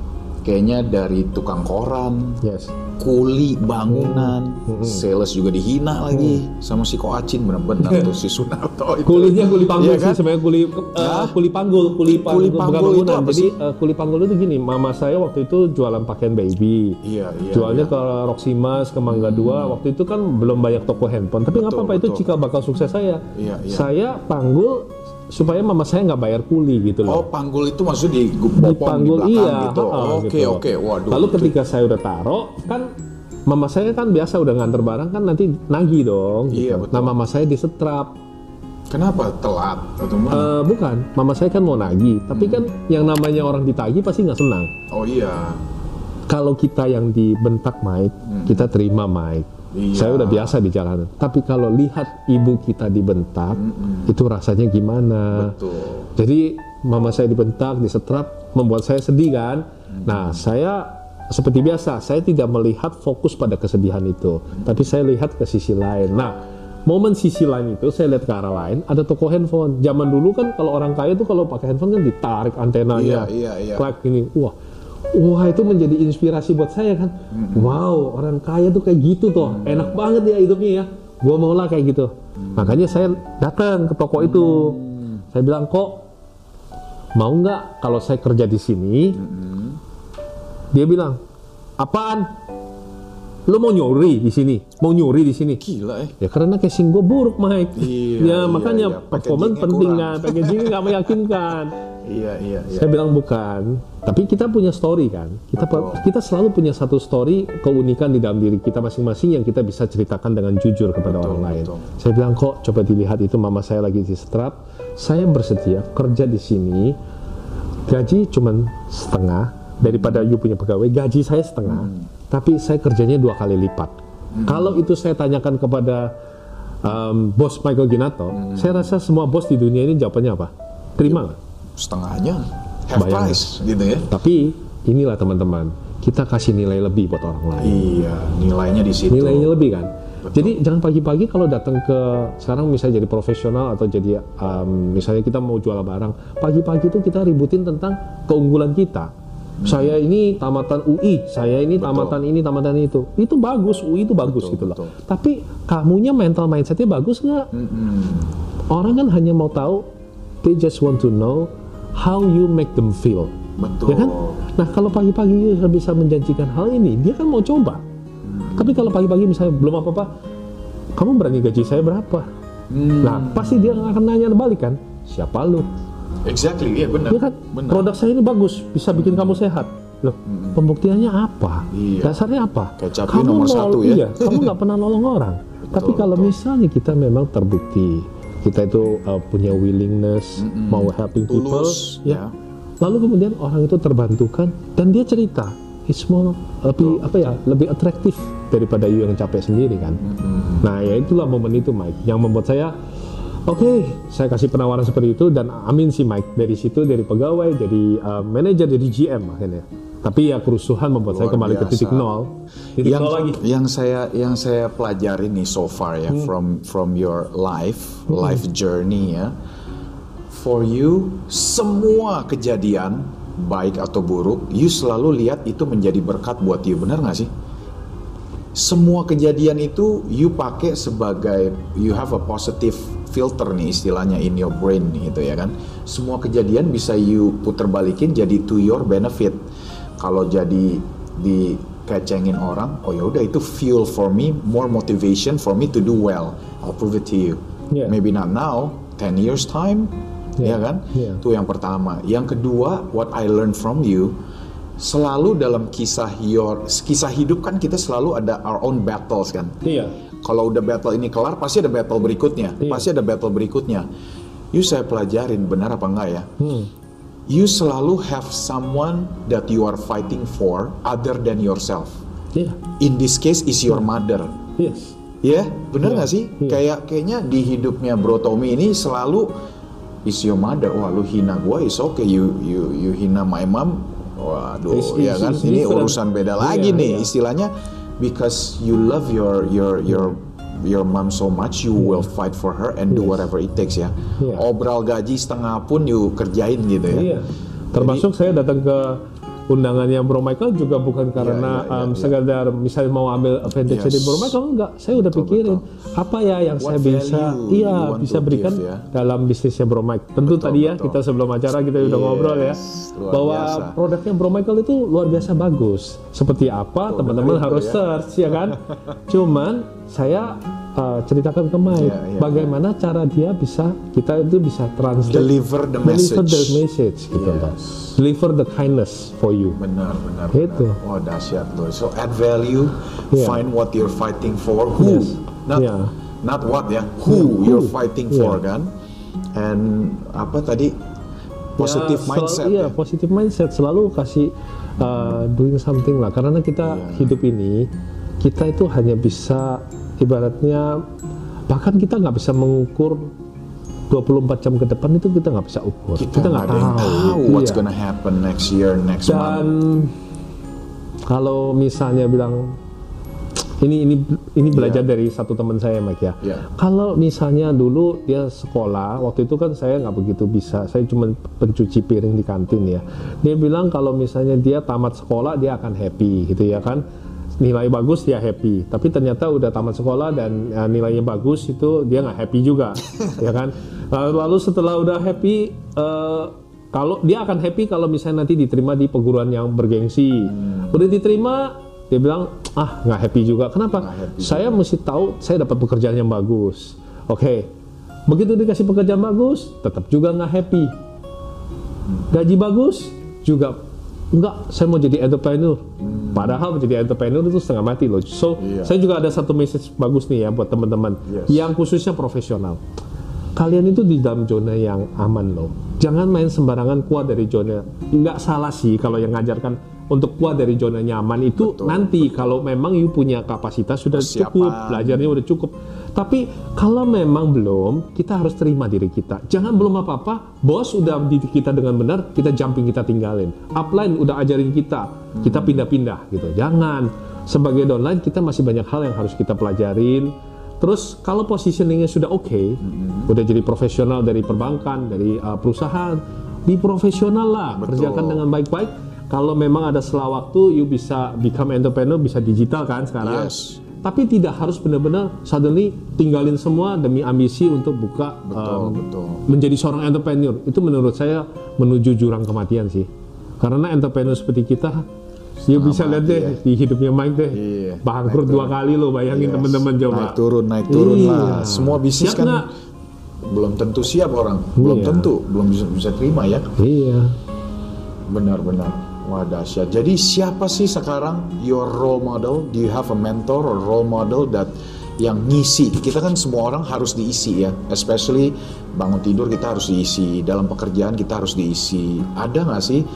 kayaknya dari tukang koran, Yes. Kuli bangunan, Hmm. sales juga dihina lagi sama si Koacin benar-benar tuh si Sunarto itu. Kulinya kuli panggul sih kan? sebenarnya kuli eh, kuli panggul, kuli panggul, Kuli panggul itu bangunan. apa Jadi eh, kuli panggul itu gini, mama saya waktu itu jualan pakaian baby. Iya, iya. Jualnya iya. ke Roximas, ke Mangga Dua. Waktu itu kan belum banyak toko handphone. Tapi nggak apa-apa itu cikal bakal sukses saya. Iya, iya. Saya panggul supaya mama saya nggak bayar kuli gitu Oh, loh. panggul itu maksudnya di di bopong di panggul belakang iya. gitu. ha-ha, Oke, gitu. oke. Waduh. Lalu itu- ketika saya udah taruh kan mama saya kan biasa udah nganter barang kan nanti nagih dong. Iya, gitu. betul. Nah mama saya disetrap. kenapa telat atau mana? Eh, bukan, mama saya kan mau nagih, tapi kan yang namanya orang ditagih pasti nggak senang. oh iya. Kalau kita yang dibentak Mike, kita terima Mike. Iya. Saya udah biasa di jalanan. Tapi kalau lihat ibu kita dibentak, itu rasanya gimana? Betul. Jadi mama saya dibentak, disetrap, membuat saya sedih kan. Nah, saya seperti biasa, saya tidak melihat fokus pada kesedihan itu, tapi saya lihat ke sisi lain. Nah, momen sisi lain itu saya lihat ke arah lain, ada toko handphone. Zaman dulu kan kalau orang kaya tuh kalau pakai handphone kan ditarik antenanya, Iya, iya, iya. klak ini, wah. Wah itu menjadi inspirasi buat saya kan. Wow orang kaya tuh kayak gitu tuh, enak banget ya hidupnya ya. Gua mau lah kayak gitu. Makanya saya datang ke toko itu. Saya bilang kok mau nggak kalau saya kerja di sini? Dia bilang apaan? Lo mau nyuri di sini? Mau nyuri di sini? Gila eh. Ya karena casing gue buruk, Mike. Iya, ya iya, makanya iya. performance Packagingnya penting kan, packaging nggak meyakinkan. (laughs) Iya, iya, iya. Saya bilang bukan, tapi kita punya story kan. Kita Betul. kita selalu punya satu story keunikan di dalam diri kita masing-masing yang kita bisa ceritakan dengan jujur kepada Betul, orang lain. betul. Saya bilang kok coba dilihat itu mama saya lagi di setrap. Saya bersedia kerja di sini. Gaji cuman setengah daripada you punya pegawai. Gaji saya setengah, Hmm. tapi saya kerjanya dua kali lipat. Kalau itu saya tanyakan kepada um, bos Michael Ginato, Hmm. saya rasa semua bos di dunia ini jawabannya apa? Terima nggak? Setengahnya half Bayangin. price gitu ya. Tapi inilah teman-teman, kita kasih nilai lebih buat orang lain. Iya, nilainya di situ. Nilainya lebih kan. Jadi jangan pagi-pagi kalau datang ke sekarang misalnya jadi profesional atau jadi um, misalnya kita mau jual barang, pagi-pagi itu kita ributin tentang keunggulan kita. Saya ini tamatan UI, saya ini tamatan ini, tamatan itu. Itu bagus, UI itu bagus Betul, gitu loh. betul. Tapi kamunya mental mindsetnya bagus nggak? Mm-mm. Orang kan hanya mau tahu, they just want to know how you make them feel. Betul. Ya kan? Nah kalau pagi-pagi dia bisa menjanjikan hal ini, dia kan mau coba. Tapi kalau pagi-pagi misalnya belum apa-apa, kamu berani gaji saya berapa? Hmm. Nah pasti dia akan nanya balik kan, siapa lu? Exactly, iya benar. Ya kan, Benar. produk saya ini bagus, bisa bikin kamu sehat. Loh, pembuktiannya apa? Iya. Dasarnya apa? Kecap ini nomor satu ya. Iya, kamu nggak pernah nolong orang. (laughs) Tapi kalau misalnya kita memang terbukti, kita itu uh, punya willingness, mau helping people, Tulus, ya. ya. Lalu kemudian orang itu terbantukan dan dia cerita, it's more lebih apa ya, lebih atraktif daripada you yang capek sendiri kan. Nah, ya itulah momen itu Mike yang membuat saya Oke, saya kasih penawaran seperti itu dan amin sih Mike dari situ dari pegawai jadi uh, manajer jadi GM akhirnya. Tapi ya kerusuhan membuat saya Luar kembali ke biasa. titik nol. Titik yang nol lagi. yang saya yang saya pelajari nih so far ya Hmm. from from your life life journey ya for you semua kejadian baik atau buruk you selalu lihat itu menjadi berkat buat you benar nggak sih semua kejadian itu you pakai sebagai you have a positive filter nih istilahnya in your brain gitu ya kan semua kejadian bisa you puter balikin jadi to your benefit kalau jadi dikecengin orang oh ya udah itu fuel for me more motivation for me to do well I'll prove it to you Yeah. maybe not now 10 years time ya Yeah. kan Yeah. itu yang pertama yang kedua what I learned from you selalu dalam kisah your kisah hidup kan kita selalu ada our own battles kan Iya. kalau udah battle ini kelar pasti ada battle berikutnya Iya. pasti ada battle berikutnya you saya pelajarin benar apa enggak ya Hmm. You selalu have someone that you are fighting for other than yourself Iya. in this case is your mother Yes. Ya, bener Iya, nggak sih? iya. Kayak kayaknya di hidupnya Bro Tommy ini selalu is your mother. Wah, lu hina gua is okay. You you you hina my mom. Waduh, It's- ya it's- kan? it's Ini different. urusan beda lagi Iya, nih. iya. Istilahnya because you love your your your your mom so much, you will fight for her and do Yes. whatever it takes ya. Iya. Obral gaji setengah pun you kerjain gitu ya. Iya. Termasuk saya datang ke undangannya Bro Michael juga bukan iya, karena iya, um, iya. sekedar misalnya mau ambil advantage Yes. dari Bro Michael enggak. Saya udah pikirin apa ya yang What saya bisa iya bisa berikan give, ya? dalam bisnisnya Bro Mike. Tentu Betul, tadi ya betul. kita sebelum acara kita udah Yes, ngobrol ya bahwa biasa. produknya Bro Michael itu luar biasa bagus. Seperti apa teman-teman betul harus ya. search ya kan. (laughs) Cuman saya uh, ceritakan ke Mike Iya, iya, bagaimana cara dia bisa kita itu bisa translate Deliver the deliver message. the message gitu loh. Deliver the kindness for you. Benar, benar. Itu. benar. Wah dahsyat loh. So add value, Yeah. find what you're fighting for, who, Yes. not Yeah. not what ya, who, Who. you're fighting for Yeah. kan. And apa tadi positive Ya, mindset selalu, iya, ya. positive mindset selalu kasih uh, doing something lah karena kita Iya. hidup ini kita itu hanya bisa ibaratnya bahkan kita nggak bisa mengukur 24 jam ke depan itu kita nggak bisa ukur Kita nggak yang tahu what's Iya. gonna happen next year, next dan month. kalau misalnya bilang ini ini ini belajar dari satu teman saya Mike ya. Iya. Kalau misalnya dulu dia sekolah, waktu itu kan saya nggak begitu bisa, saya cuma pencuci piring di kantin ya. Dia bilang kalau misalnya dia tamat sekolah dia akan happy gitu ya kan. Nilai bagus dia happy, tapi ternyata udah tamat sekolah dan ya, nilainya bagus itu dia nggak happy juga, (laughs) ya kan. Lalu, lalu setelah udah happy, eh, kalau dia akan happy kalau misalnya nanti diterima di perguruan yang bergengsi, udah diterima dia bilang ah nggak happy juga. Kenapa? Happy saya mesti tahu saya dapat pekerjaan yang bagus. Oke. Begitu dikasih pekerjaan bagus tetap juga nggak happy. Gaji bagus juga enggak saya mau jadi entrepreneur. Padahal menjadi entrepreneur itu setengah mati loh. So Iya. saya juga ada satu message bagus nih ya buat teman-teman. Yes. yang khususnya profesional. Kalian itu di dalam zona yang aman loh. Jangan main sembarangan keluar dari zona. Nggak salah sih kalau yang ngajarkan untuk keluar dari zona nyaman itu Betul, nanti kalau memang you punya kapasitas sudah Persiapan. cukup belajarnya udah cukup tapi kalau memang belum kita harus terima diri kita jangan belum apa-apa bos udah didik kita dengan benar kita jumping kita tinggalin upline udah ajarin kita kita pindah-pindah gitu jangan sebagai downline kita masih banyak hal yang harus kita pelajarin Terus kalau positioningnya sudah oke, udah jadi profesional dari perbankan, dari uh, perusahaan, di profesional lah, Betul. kerjakan dengan baik-baik. Kalau memang ada setelah waktu, you bisa become entrepreneur, bisa digital kan sekarang. Yes. Tapi tidak harus benar-benar suddenly tinggalin semua demi ambisi untuk buka Betul, um, betul. menjadi seorang entrepreneur. Itu menurut saya menuju jurang kematian sih. Karena entrepreneur seperti kita, you bisa lihat deh di hidupnya Mike deh, Iya, bangkrut dua kali loh, bayangin Yes. teman-teman coba. Naik turun, naik turun Iya. lah. Semua bisnis Ya kan nggak? belum tentu siap orang, belum Iya. tentu, belum bisa bisa terima ya. Iya. Benar-benar. Wah dahsyat. Jadi siapa sih sekarang your role model? Do you have a mentor or role model that yang ngisi? Kita kan semua orang harus diisi ya. Especially bangun tidur kita harus diisi. Dalam pekerjaan kita harus diisi. Ada nggak sih?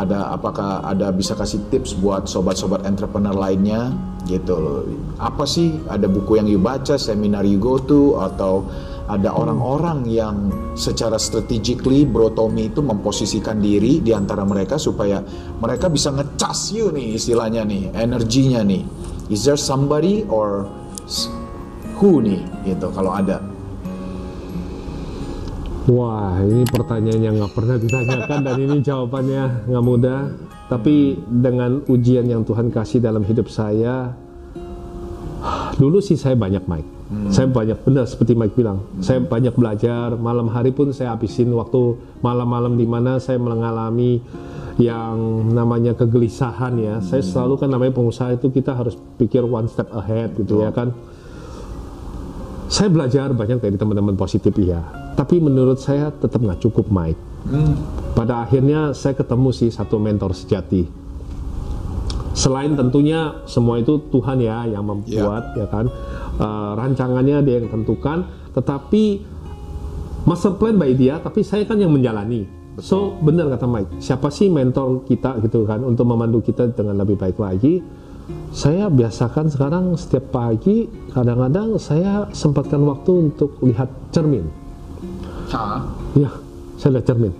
Ada apakah ada bisa kasih tips buat sobat-sobat entrepreneur lainnya gitu. Apa sih? Ada buku yang you baca, seminar you go to atau ada orang-orang yang secara strategically Bro Tommy itu memposisikan diri di antara mereka supaya mereka bisa ngecas you nih istilahnya nih, energinya nih. Is there somebody or who nih gitu kalau ada? Wah, ini pertanyaan yang nggak pernah ditanyakan dan ini jawabannya nggak mudah. Tapi dengan ujian yang Tuhan kasih dalam hidup saya, dulu sih saya banyak Mike. Saya banyak benar seperti Mike bilang. Saya banyak belajar. Malam hari pun saya habisin waktu malam-malam di mana saya mengalami yang namanya kegelisahan ya. Saya selalu kan namanya pengusaha itu kita harus pikir one step ahead gitu ya kan. Saya belajar banyak dari teman-teman positif iya, tapi menurut saya tetap nggak cukup Mike. Pada akhirnya saya ketemu sih satu mentor sejati. Selain tentunya semua itu Tuhan ya yang membuat ya kan, Eh, rancangannya dia yang tentukan, tetapi master plan by dia, tapi saya kan yang menjalani. So benar kata Mike, siapa sih mentor kita gitu kan untuk memandu kita dengan lebih baik lagi? Saya biasakan sekarang setiap pagi kadang-kadang saya sempatkan waktu untuk lihat cermin. Hah? Ya, saya lihat cermin.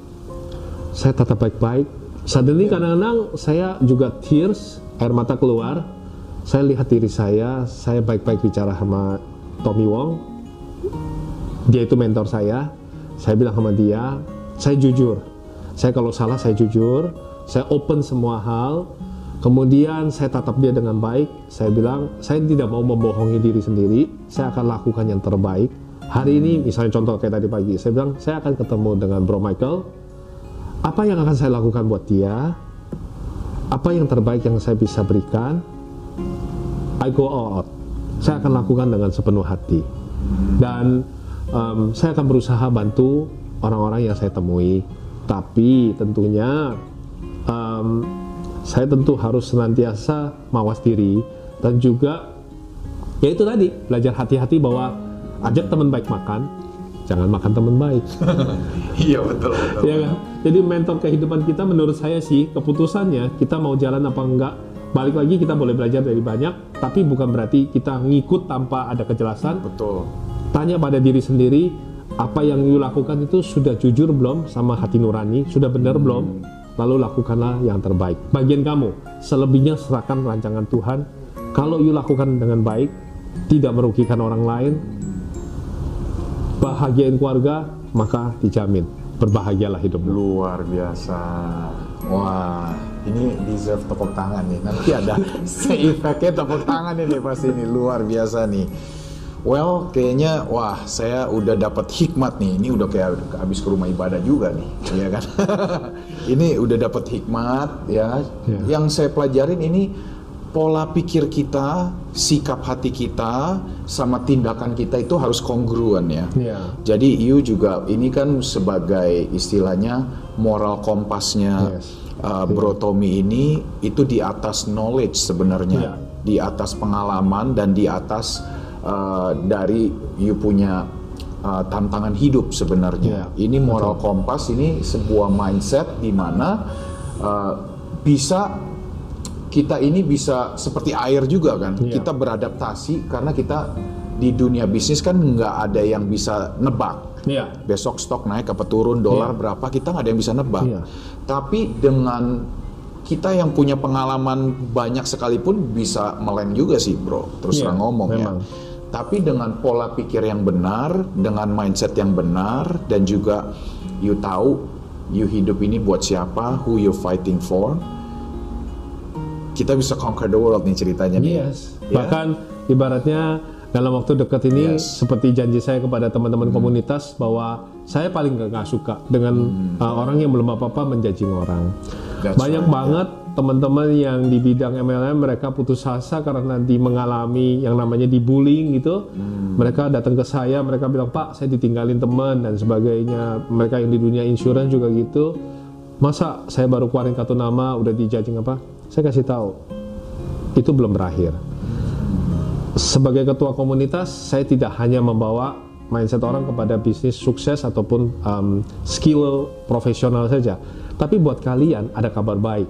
Saya tatap baik-baik. Suddenly kadang-kadang saya juga tears, air mata keluar. Saya lihat diri saya, saya baik-baik bicara sama Tommy Wong. Dia itu mentor saya. Saya bilang sama dia, saya jujur. Saya kalau salah saya jujur. Saya open semua hal. Kemudian saya tatap dia dengan baik. Saya bilang, saya tidak mau membohongi diri sendiri. Saya akan lakukan yang terbaik. Hari ini, misalnya contoh kayak tadi pagi, saya bilang, saya akan ketemu dengan Bro Michael. Apa yang akan saya lakukan buat dia? Apa yang terbaik yang saya bisa berikan? I go all out. Saya akan lakukan dengan sepenuh hati. Dan em, saya akan berusaha bantu orang-orang yang saya temui. Tapi tentunya em, saya tentu harus senantiasa mawas diri dan juga ya itu tadi belajar hati-hati bahwa ajak teman baik makan, jangan makan teman baik. (laughs) Iya betul betul. ya kan? Jadi mentor kehidupan kita menurut saya sih keputusannya kita mau jalan apa enggak. Balik lagi kita boleh belajar dari banyak, tapi bukan berarti kita ngikut tanpa ada kejelasan. Betul. Tanya pada diri sendiri, apa yang you lakukan itu sudah jujur belum sama hati nurani, sudah benar belum? Lalu lakukanlah yang terbaik. Bagian kamu, selebihnya serahkan rancangan Tuhan. Kalau you lakukan dengan baik, tidak merugikan orang lain, bahagiain keluarga, maka dijamin berbahagialah hidupmu. Luar biasa. Wah, ini deserve tepuk tangan nih. Nanti ada (laughs) efeknya tepuk tangan ini pasti ini luar biasa nih. Well, kayaknya wah saya udah dapat hikmat nih. Ini udah kayak habis ke rumah ibadah juga nih, ya kan? (laughs) ini udah dapat hikmat ya. Ya. Yang saya pelajarin ini pola pikir kita, sikap hati kita, sama tindakan kita itu harus kongruen ya. Ya. Jadi you juga ini kan sebagai istilahnya moral kompasnya Yes. uh, Bro Tommy ini itu di atas knowledge sebenarnya, Iya. di atas pengalaman dan di atas uh, dari you punya uh, tantangan hidup sebenarnya. Iya, Ini moral kompas ini sebuah mindset di mana uh, bisa kita ini bisa seperti air juga kan. Iya. Kita beradaptasi karena kita di dunia bisnis kan nggak ada yang bisa nebak. Iya. Besok stok naik apa turun, dolar berapa kita nggak ada yang bisa nebak. Iya. Tapi dengan kita yang punya pengalaman banyak sekalipun bisa meleng juga sih bro. Terus Iya, terang ngomong memang. ya. Tapi dengan pola pikir yang benar, dengan mindset yang benar, dan juga you tahu you hidup ini buat siapa, who you fighting for, kita bisa conquer the world nih ceritanya nih. Yes. Ya. Bahkan ibaratnya dalam waktu dekat ini Yes. Hmm. seperti janji saya kepada teman-teman komunitas bahwa saya paling gak, nggak suka dengan Hmm. uh, orang yang belum apa-apa menjudging orang. That's Banyak right, banget teman-teman yang di bidang MLM mereka putus asa karena nanti mengalami yang namanya dibullying gitu. Hmm. Mereka datang ke saya, mereka bilang, "Pak, saya ditinggalin teman dan sebagainya." Mereka yang di dunia insurance juga gitu. Masa saya baru keluarin kartu nama udah dijajing apa? Saya kasih tahu. Itu belum berakhir. Sebagai ketua komunitas, saya tidak hanya membawa mindset orang kepada bisnis sukses ataupun um, skill profesional saja. Tapi buat kalian ada kabar baik.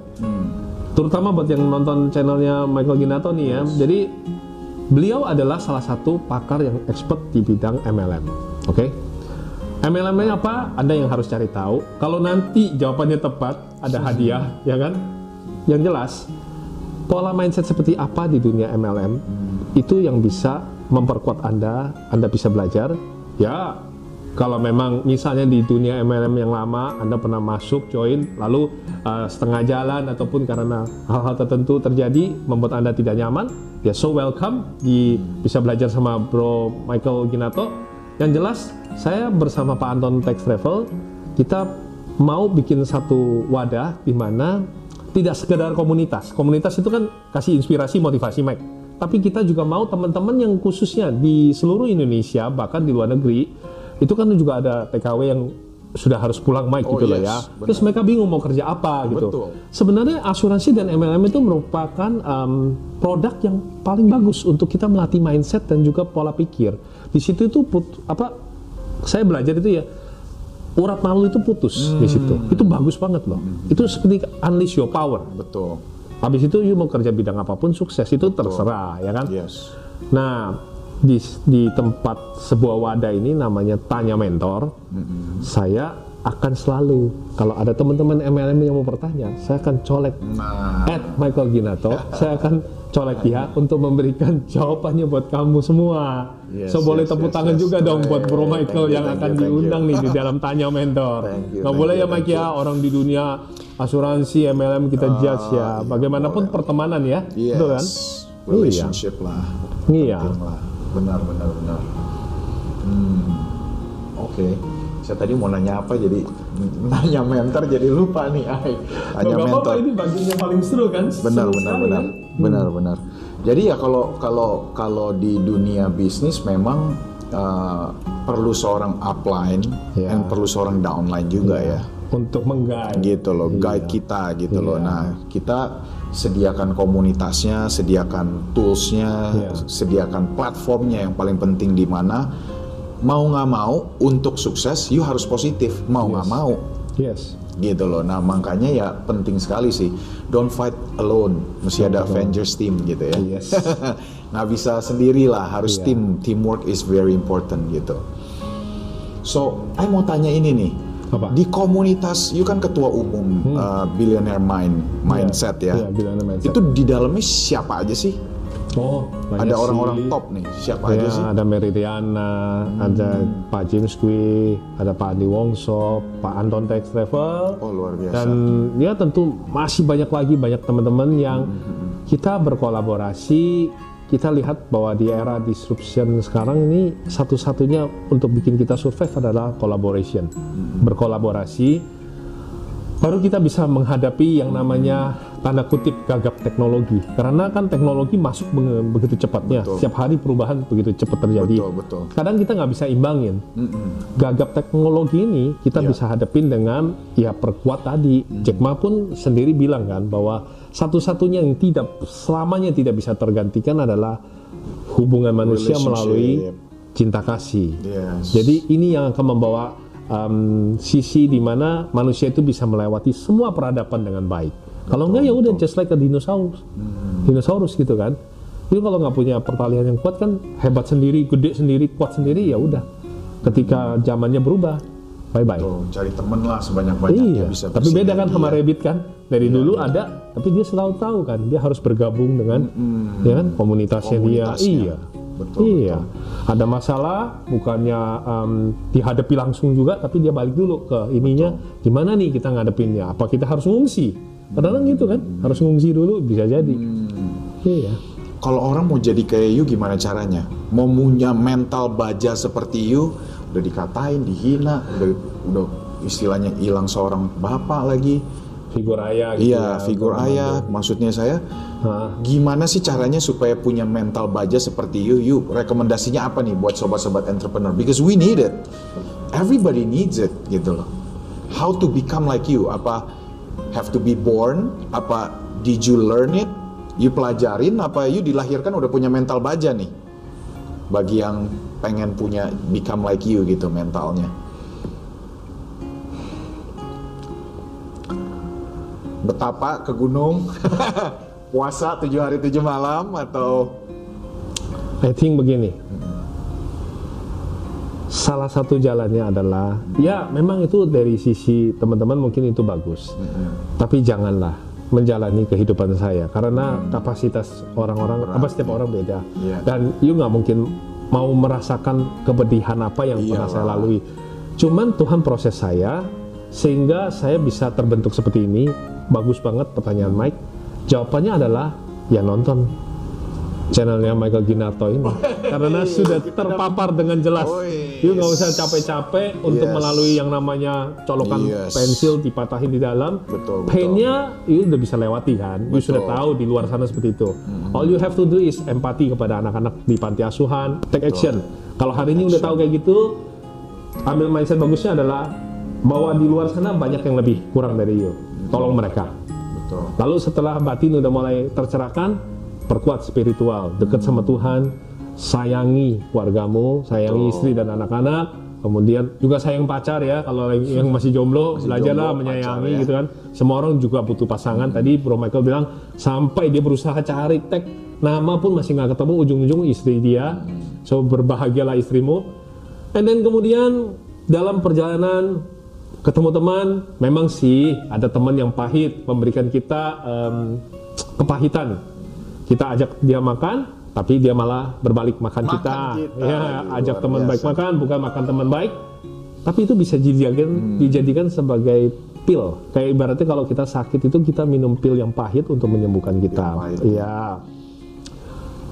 Terutama buat yang nonton channelnya Michael Ginato nih ya. Jadi beliau adalah salah satu pakar yang expert di bidang MLM. Oke? MLM-nya apa? Anda yang harus cari tahu. Kalau nanti jawabannya tepat, ada hadiah, ya kan? Yang jelas, pola mindset seperti apa di dunia MLM itu yang bisa memperkuat Anda, Anda bisa belajar. Ya, kalau memang misalnya di dunia MLM yang lama Anda pernah masuk join lalu uh, setengah jalan ataupun karena hal-hal tertentu terjadi membuat Anda tidak nyaman, ya so welcome di bisa belajar sama Bro Michael Ginato. Yang jelas saya bersama Pak Anton Tax Travel kita mau bikin satu wadah di mana tidak sekedar komunitas. Komunitas itu kan kasih inspirasi, motivasi, Mike. Tapi kita juga mau teman-teman yang khususnya di seluruh Indonesia, bahkan di luar negeri, itu kan juga ada TKW yang sudah harus pulang Mike Oh, gitu loh yes, ya. benar. Terus mereka bingung mau kerja apa gitu. Betul. Sebenarnya asuransi dan MLM itu merupakan um, produk yang paling bagus untuk kita melatih mindset dan juga pola pikir. Di situ itu put- apa saya belajar itu ya urat malu itu putus di situ. Itu bagus banget loh. Itu seperti unleash your power. Betul. Habis itu you mau kerja bidang apa pun sukses itu terserah ya kan. Yes. Nah di di tempat sebuah wadah ini namanya tanya mentor, saya akan selalu kalau ada teman-teman MLM yang mau bertanya, saya akan colek Nah, at Michael Ginato, saya akan colek dia untuk memberikan (laughs) jawabannya buat kamu semua. Yes, so boleh yes, tepuk yes, tangan yes. juga dong buat Bro Michael you, yang thank akan you, diundang nih di (laughs) dalam tanya mentor. Thank you, Nggak thank boleh you, ya Mike ya orang di dunia asuransi MLM kita judge ya. Bagaimanapun pertemanan ya, yes. betul kan? Relationship lah. Iya. Lah. Benar, benar, benar. Hmm. Oke. Saya tadi mau nanya apa jadi nanya mentor jadi lupa nih, Ay. Tanya Nggak apa-apa, mentor. ini bagian yang paling seru kan? benar Seru benar sekali, benar kan? benar benar jadi ya kalau kalau kalau di dunia bisnis memang uh, perlu seorang upline Ya. dan perlu seorang downline juga ya Untuk menggait. gitu loh guide kita gitu loh nah kita sediakan komunitasnya sediakan toolsnya Iya. sediakan platformnya yang paling penting di mana mau nggak mau untuk sukses you harus positif mau nggak mau Yes. gitu loh. Nah makanya ya penting sekali sih. Don't fight alone. Mesti ada Avengers team gitu ya. Yes. (laughs) Nggak bisa sendiri lah. Harus Iya. tim. Teamwork is very important gitu. So, I mau tanya ini nih. Apa? Di komunitas, you kan ketua umum uh, Billionaire Mind Mindset ya. Iya, Billionaire Mindset. Itu di dalamnya siapa aja sih? Oh, ada orang-orang top nih. Siapa Ya, aja sih? Hmm. ada Meridiana, ada Pak James Kwi, ada Pak Andi Wongso, Pak Anton Tax Travel, Oh luar biasa. dan ya tentu masih banyak lagi banyak teman-teman yang Hmm, kita berkolaborasi. Kita lihat bahwa di era disruption sekarang ini satu-satunya untuk bikin kita survive adalah collaboration, Hmm. berkolaborasi. Baru kita bisa menghadapi yang namanya tanda kutip gagap teknologi. Karena kan teknologi masuk begitu cepatnya. Betul. Setiap hari perubahan begitu cepat terjadi. Betul, betul. Kadang kita nggak bisa imbangin. Gagap teknologi ini kita Iya. bisa hadapin dengan ya perkuat tadi. Jack Ma pun sendiri bilang kan bahwa satu-satunya yang tidak selamanya tidak bisa tergantikan adalah hubungan manusia melalui cinta kasih. Yes. Jadi ini yang akan membawa um, sisi di mana manusia itu bisa melewati semua peradaban dengan baik. Kalau enggak ya udah just like a dinosaurus, Hmm. dinosaurus gitu kan. Itu kalau nggak punya pertalian yang kuat kan hebat sendiri, gede sendiri, kuat sendiri ya udah. Ketika zamannya berubah, bye bye. Tuh, cari temen lah sebanyak-banyaknya Iya, bisa tapi beda kan bersinergi sama ya. Rabbit kan. Dari Iya, dulu ada, tapi dia selalu tahu kan, dia harus bergabung dengan, ya kan, komunitasnya, Komunitasnya. dia. Iya, Betul, iya. Ada masalah, bukannya em, dihadapi langsung juga, tapi dia balik dulu ke ininya. Gimana nih kita ngadepinnya? Apa kita harus ngungsi? Kadang-kadang gitu kan, harus ngungsi dulu bisa jadi. Hmm. Iya. Kalau orang mau jadi kayak you gimana caranya? Mau punya mental baja seperti you, udah dikatain, dihina, udah, udah istilahnya hilang seorang bapak lagi. Figur ayah gitu Iya, ya, figur ayah. Maksudnya saya, Hah. gimana sih caranya supaya punya mental baja seperti you? You rekomendasinya apa nih buat sobat-sobat entrepreneur? Because we need it. Everybody needs it, gitu loh. How to become like you? Apa have to be born? Apa did you learn it? You pelajarin? Apa you dilahirkan udah punya mental baja nih? Bagi yang pengen punya become like you gitu mentalnya. Betapa ke gunung? (laughs) Puasa tujuh hari tujuh malam atau I think begini. Salah satu jalannya adalah ya memang itu dari sisi teman-teman mungkin itu bagus. Tapi janganlah menjalani kehidupan saya karena kapasitas orang-orang apa setiap orang beda. Iya. Dan you nggak mungkin mau merasakan kepedihan apa yang pernah Iyalah. saya lalui. Cuman Tuhan proses saya sehingga saya bisa terbentuk seperti ini. Bagus banget pertanyaan Mike. Jawabannya adalah ya nonton channelnya Michael Ginarto ini (laughs) karena sudah terpapar dengan jelas. You nggak usah capek-capek untuk Yes. melalui yang namanya colokan Yes. pensil dipatahin di dalam. Betul. Painnya you udah bisa lewati kan. You Betul. sudah tahu di luar sana seperti itu. All you have to do is empati kepada anak-anak di panti asuhan, take action. Kalau hari ini udah tahu kayak gitu, ambil mindset bagusnya adalah bahwa di luar sana banyak yang lebih kurang dari you. Tolong mereka. betul. Lalu setelah batin udah mulai tercerahkan, perkuat spiritual, dekat sama Tuhan, sayangi keluargamu, sayangi istri dan anak-anak, kemudian juga sayang pacar ya, kalau yang masih jomblo, belajarlah jomblo, menyayangi pacar ya. gitu kan. Semua orang juga butuh pasangan. Tadi Bro Michael bilang sampai dia berusaha cari tag nama pun masih nggak ketemu, ujung-ujung istri dia. So berbahagialah istrimu. And then kemudian dalam perjalanan ketemu teman, memang sih ada teman yang pahit memberikan kita em, kepahitan. Kita ajak dia makan, tapi dia malah berbalik makan, Makan kita. kita. Ya, Aduh, ajak teman baik biasa. makan, bukan makan teman baik. Tapi itu bisa dijadikan Hmm. dijadikan sebagai pil. Kayak ibaratnya kalau kita sakit itu kita minum pil yang pahit untuk menyembuhkan kita. pahit. Iya.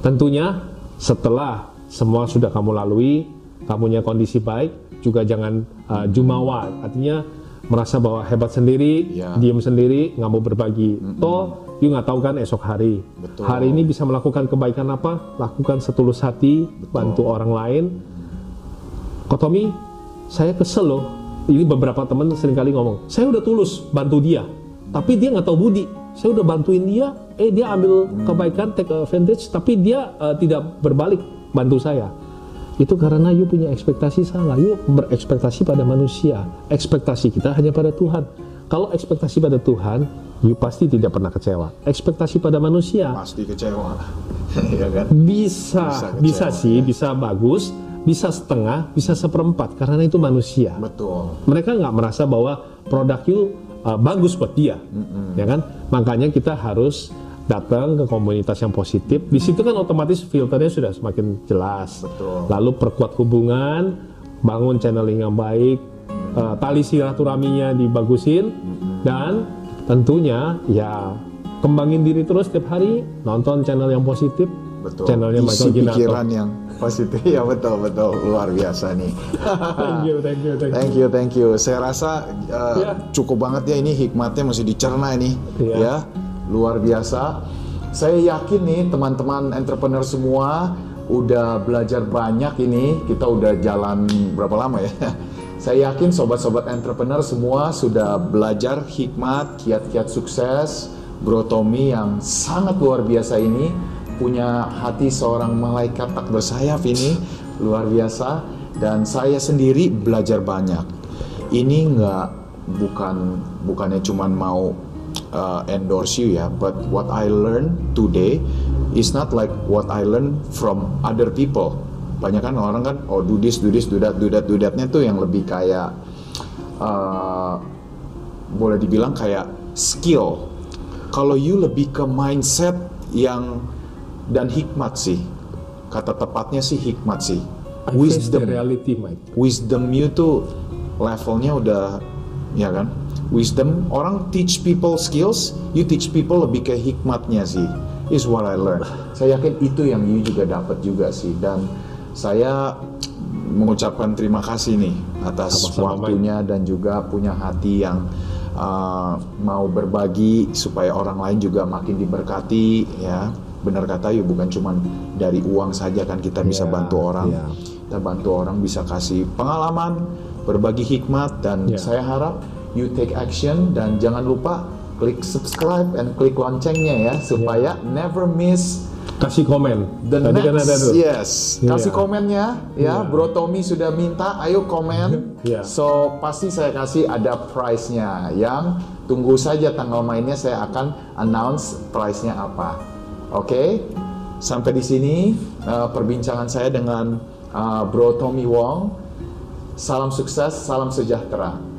Tentunya setelah semua sudah kamu lalui, kamu punya kondisi baik, juga jangan uh, jumawa. Artinya merasa bahwa hebat sendiri, Ya. diam sendiri, nggak mau berbagi. Toh, you nggak tahu kan esok hari. Betul. Hari ini bisa melakukan kebaikan apa? Lakukan setulus hati, bantu orang lain. Kotomi, saya kesel loh. Ini beberapa teman sering kali ngomong, saya udah tulus bantu dia, tapi dia nggak tahu budi. Saya udah bantuin dia, eh dia ambil kebaikan, take advantage, tapi dia eh, tidak berbalik bantu saya. Itu karena you punya ekspektasi salah. You berekspektasi pada manusia. Ekspektasi kita hanya pada Tuhan. Kalau ekspektasi pada Tuhan, you pasti tidak pernah kecewa. Ekspektasi pada manusia, Pasti kecewa. (laughs) ya kan? bisa, Bisa bisa, kecewa, sih, bisa bagus, bisa setengah, bisa seperempat, karena itu manusia. Betul. Mereka nggak merasa bahwa produk you uh, bagus buat dia, ya kan? Makanya kita harus datang ke komunitas yang positif. Di situ kan otomatis filternya sudah semakin jelas. Betul. Lalu perkuat hubungan, bangun channeling yang baik, uh, tali silaturahminya dibagusin, dan tentunya ya kembangin diri terus setiap hari, nonton channel yang positif, Betul. channelnya Isi Michael Ginato. pikiran yang positif. (laughs) ya betul betul luar biasa nih. (laughs) Thank you, thank you, thank you. Thank you, thank you. Saya rasa uh, Ya. cukup banget ya ini hikmatnya masih dicerna ini, Iya. ya luar biasa. Saya yakin nih teman-teman entrepreneur semua udah belajar banyak ini. Kita udah jalan berapa lama ya? (laughs) Saya yakin sobat-sobat entrepreneur semua sudah belajar hikmat, kiat-kiat sukses. Bro Tommy yang sangat luar biasa ini punya hati seorang malaikat tak bersayap ini luar biasa dan saya sendiri belajar banyak. Ini nggak bukan bukannya cuman mau uh, endorse you ya, but what I learned today is not like what I learned from other people. Banyak kan orang kan, oh do this, do this, do that, do that, do that-nya tuh yang lebih kayak uh, boleh dibilang kayak skill. Kalau you lebih ke mindset yang dan hikmat sih. Kata tepatnya sih hikmat sih. Wisdom reality, Mike. wisdom you tuh levelnya udah ya kan wisdom orang teach people skills you teach people lebih ke hikmatnya sih is what I learned saya yakin itu yang you juga dapat juga sih dan saya mengucapkan terima kasih nih atas Sama-sama, waktunya dan juga punya hati yang uh, mau berbagi supaya orang lain juga makin diberkati ya. Benar kata you bukan cuma dari uang saja kan kita bisa Iya, bantu orang. iya. Kita bantu orang bisa kasih pengalaman, berbagi hikmat dan Iya. saya harap you take action dan jangan lupa klik subscribe and klik loncengnya ya supaya never miss Kasih komen. The Tadi kan next, ada tuh. yes. Kasih Iya. komennya ya. Iya. Bro Tommy sudah minta, ayo komen. (laughs) Iya. So pasti saya kasih ada price-nya. Yang tunggu saja tanggal mainnya saya akan announce price-nya apa. Oke. Sampai di sini uh, perbincangan saya dengan uh, Bro Tommy Wong. Salam sukses, salam sejahtera.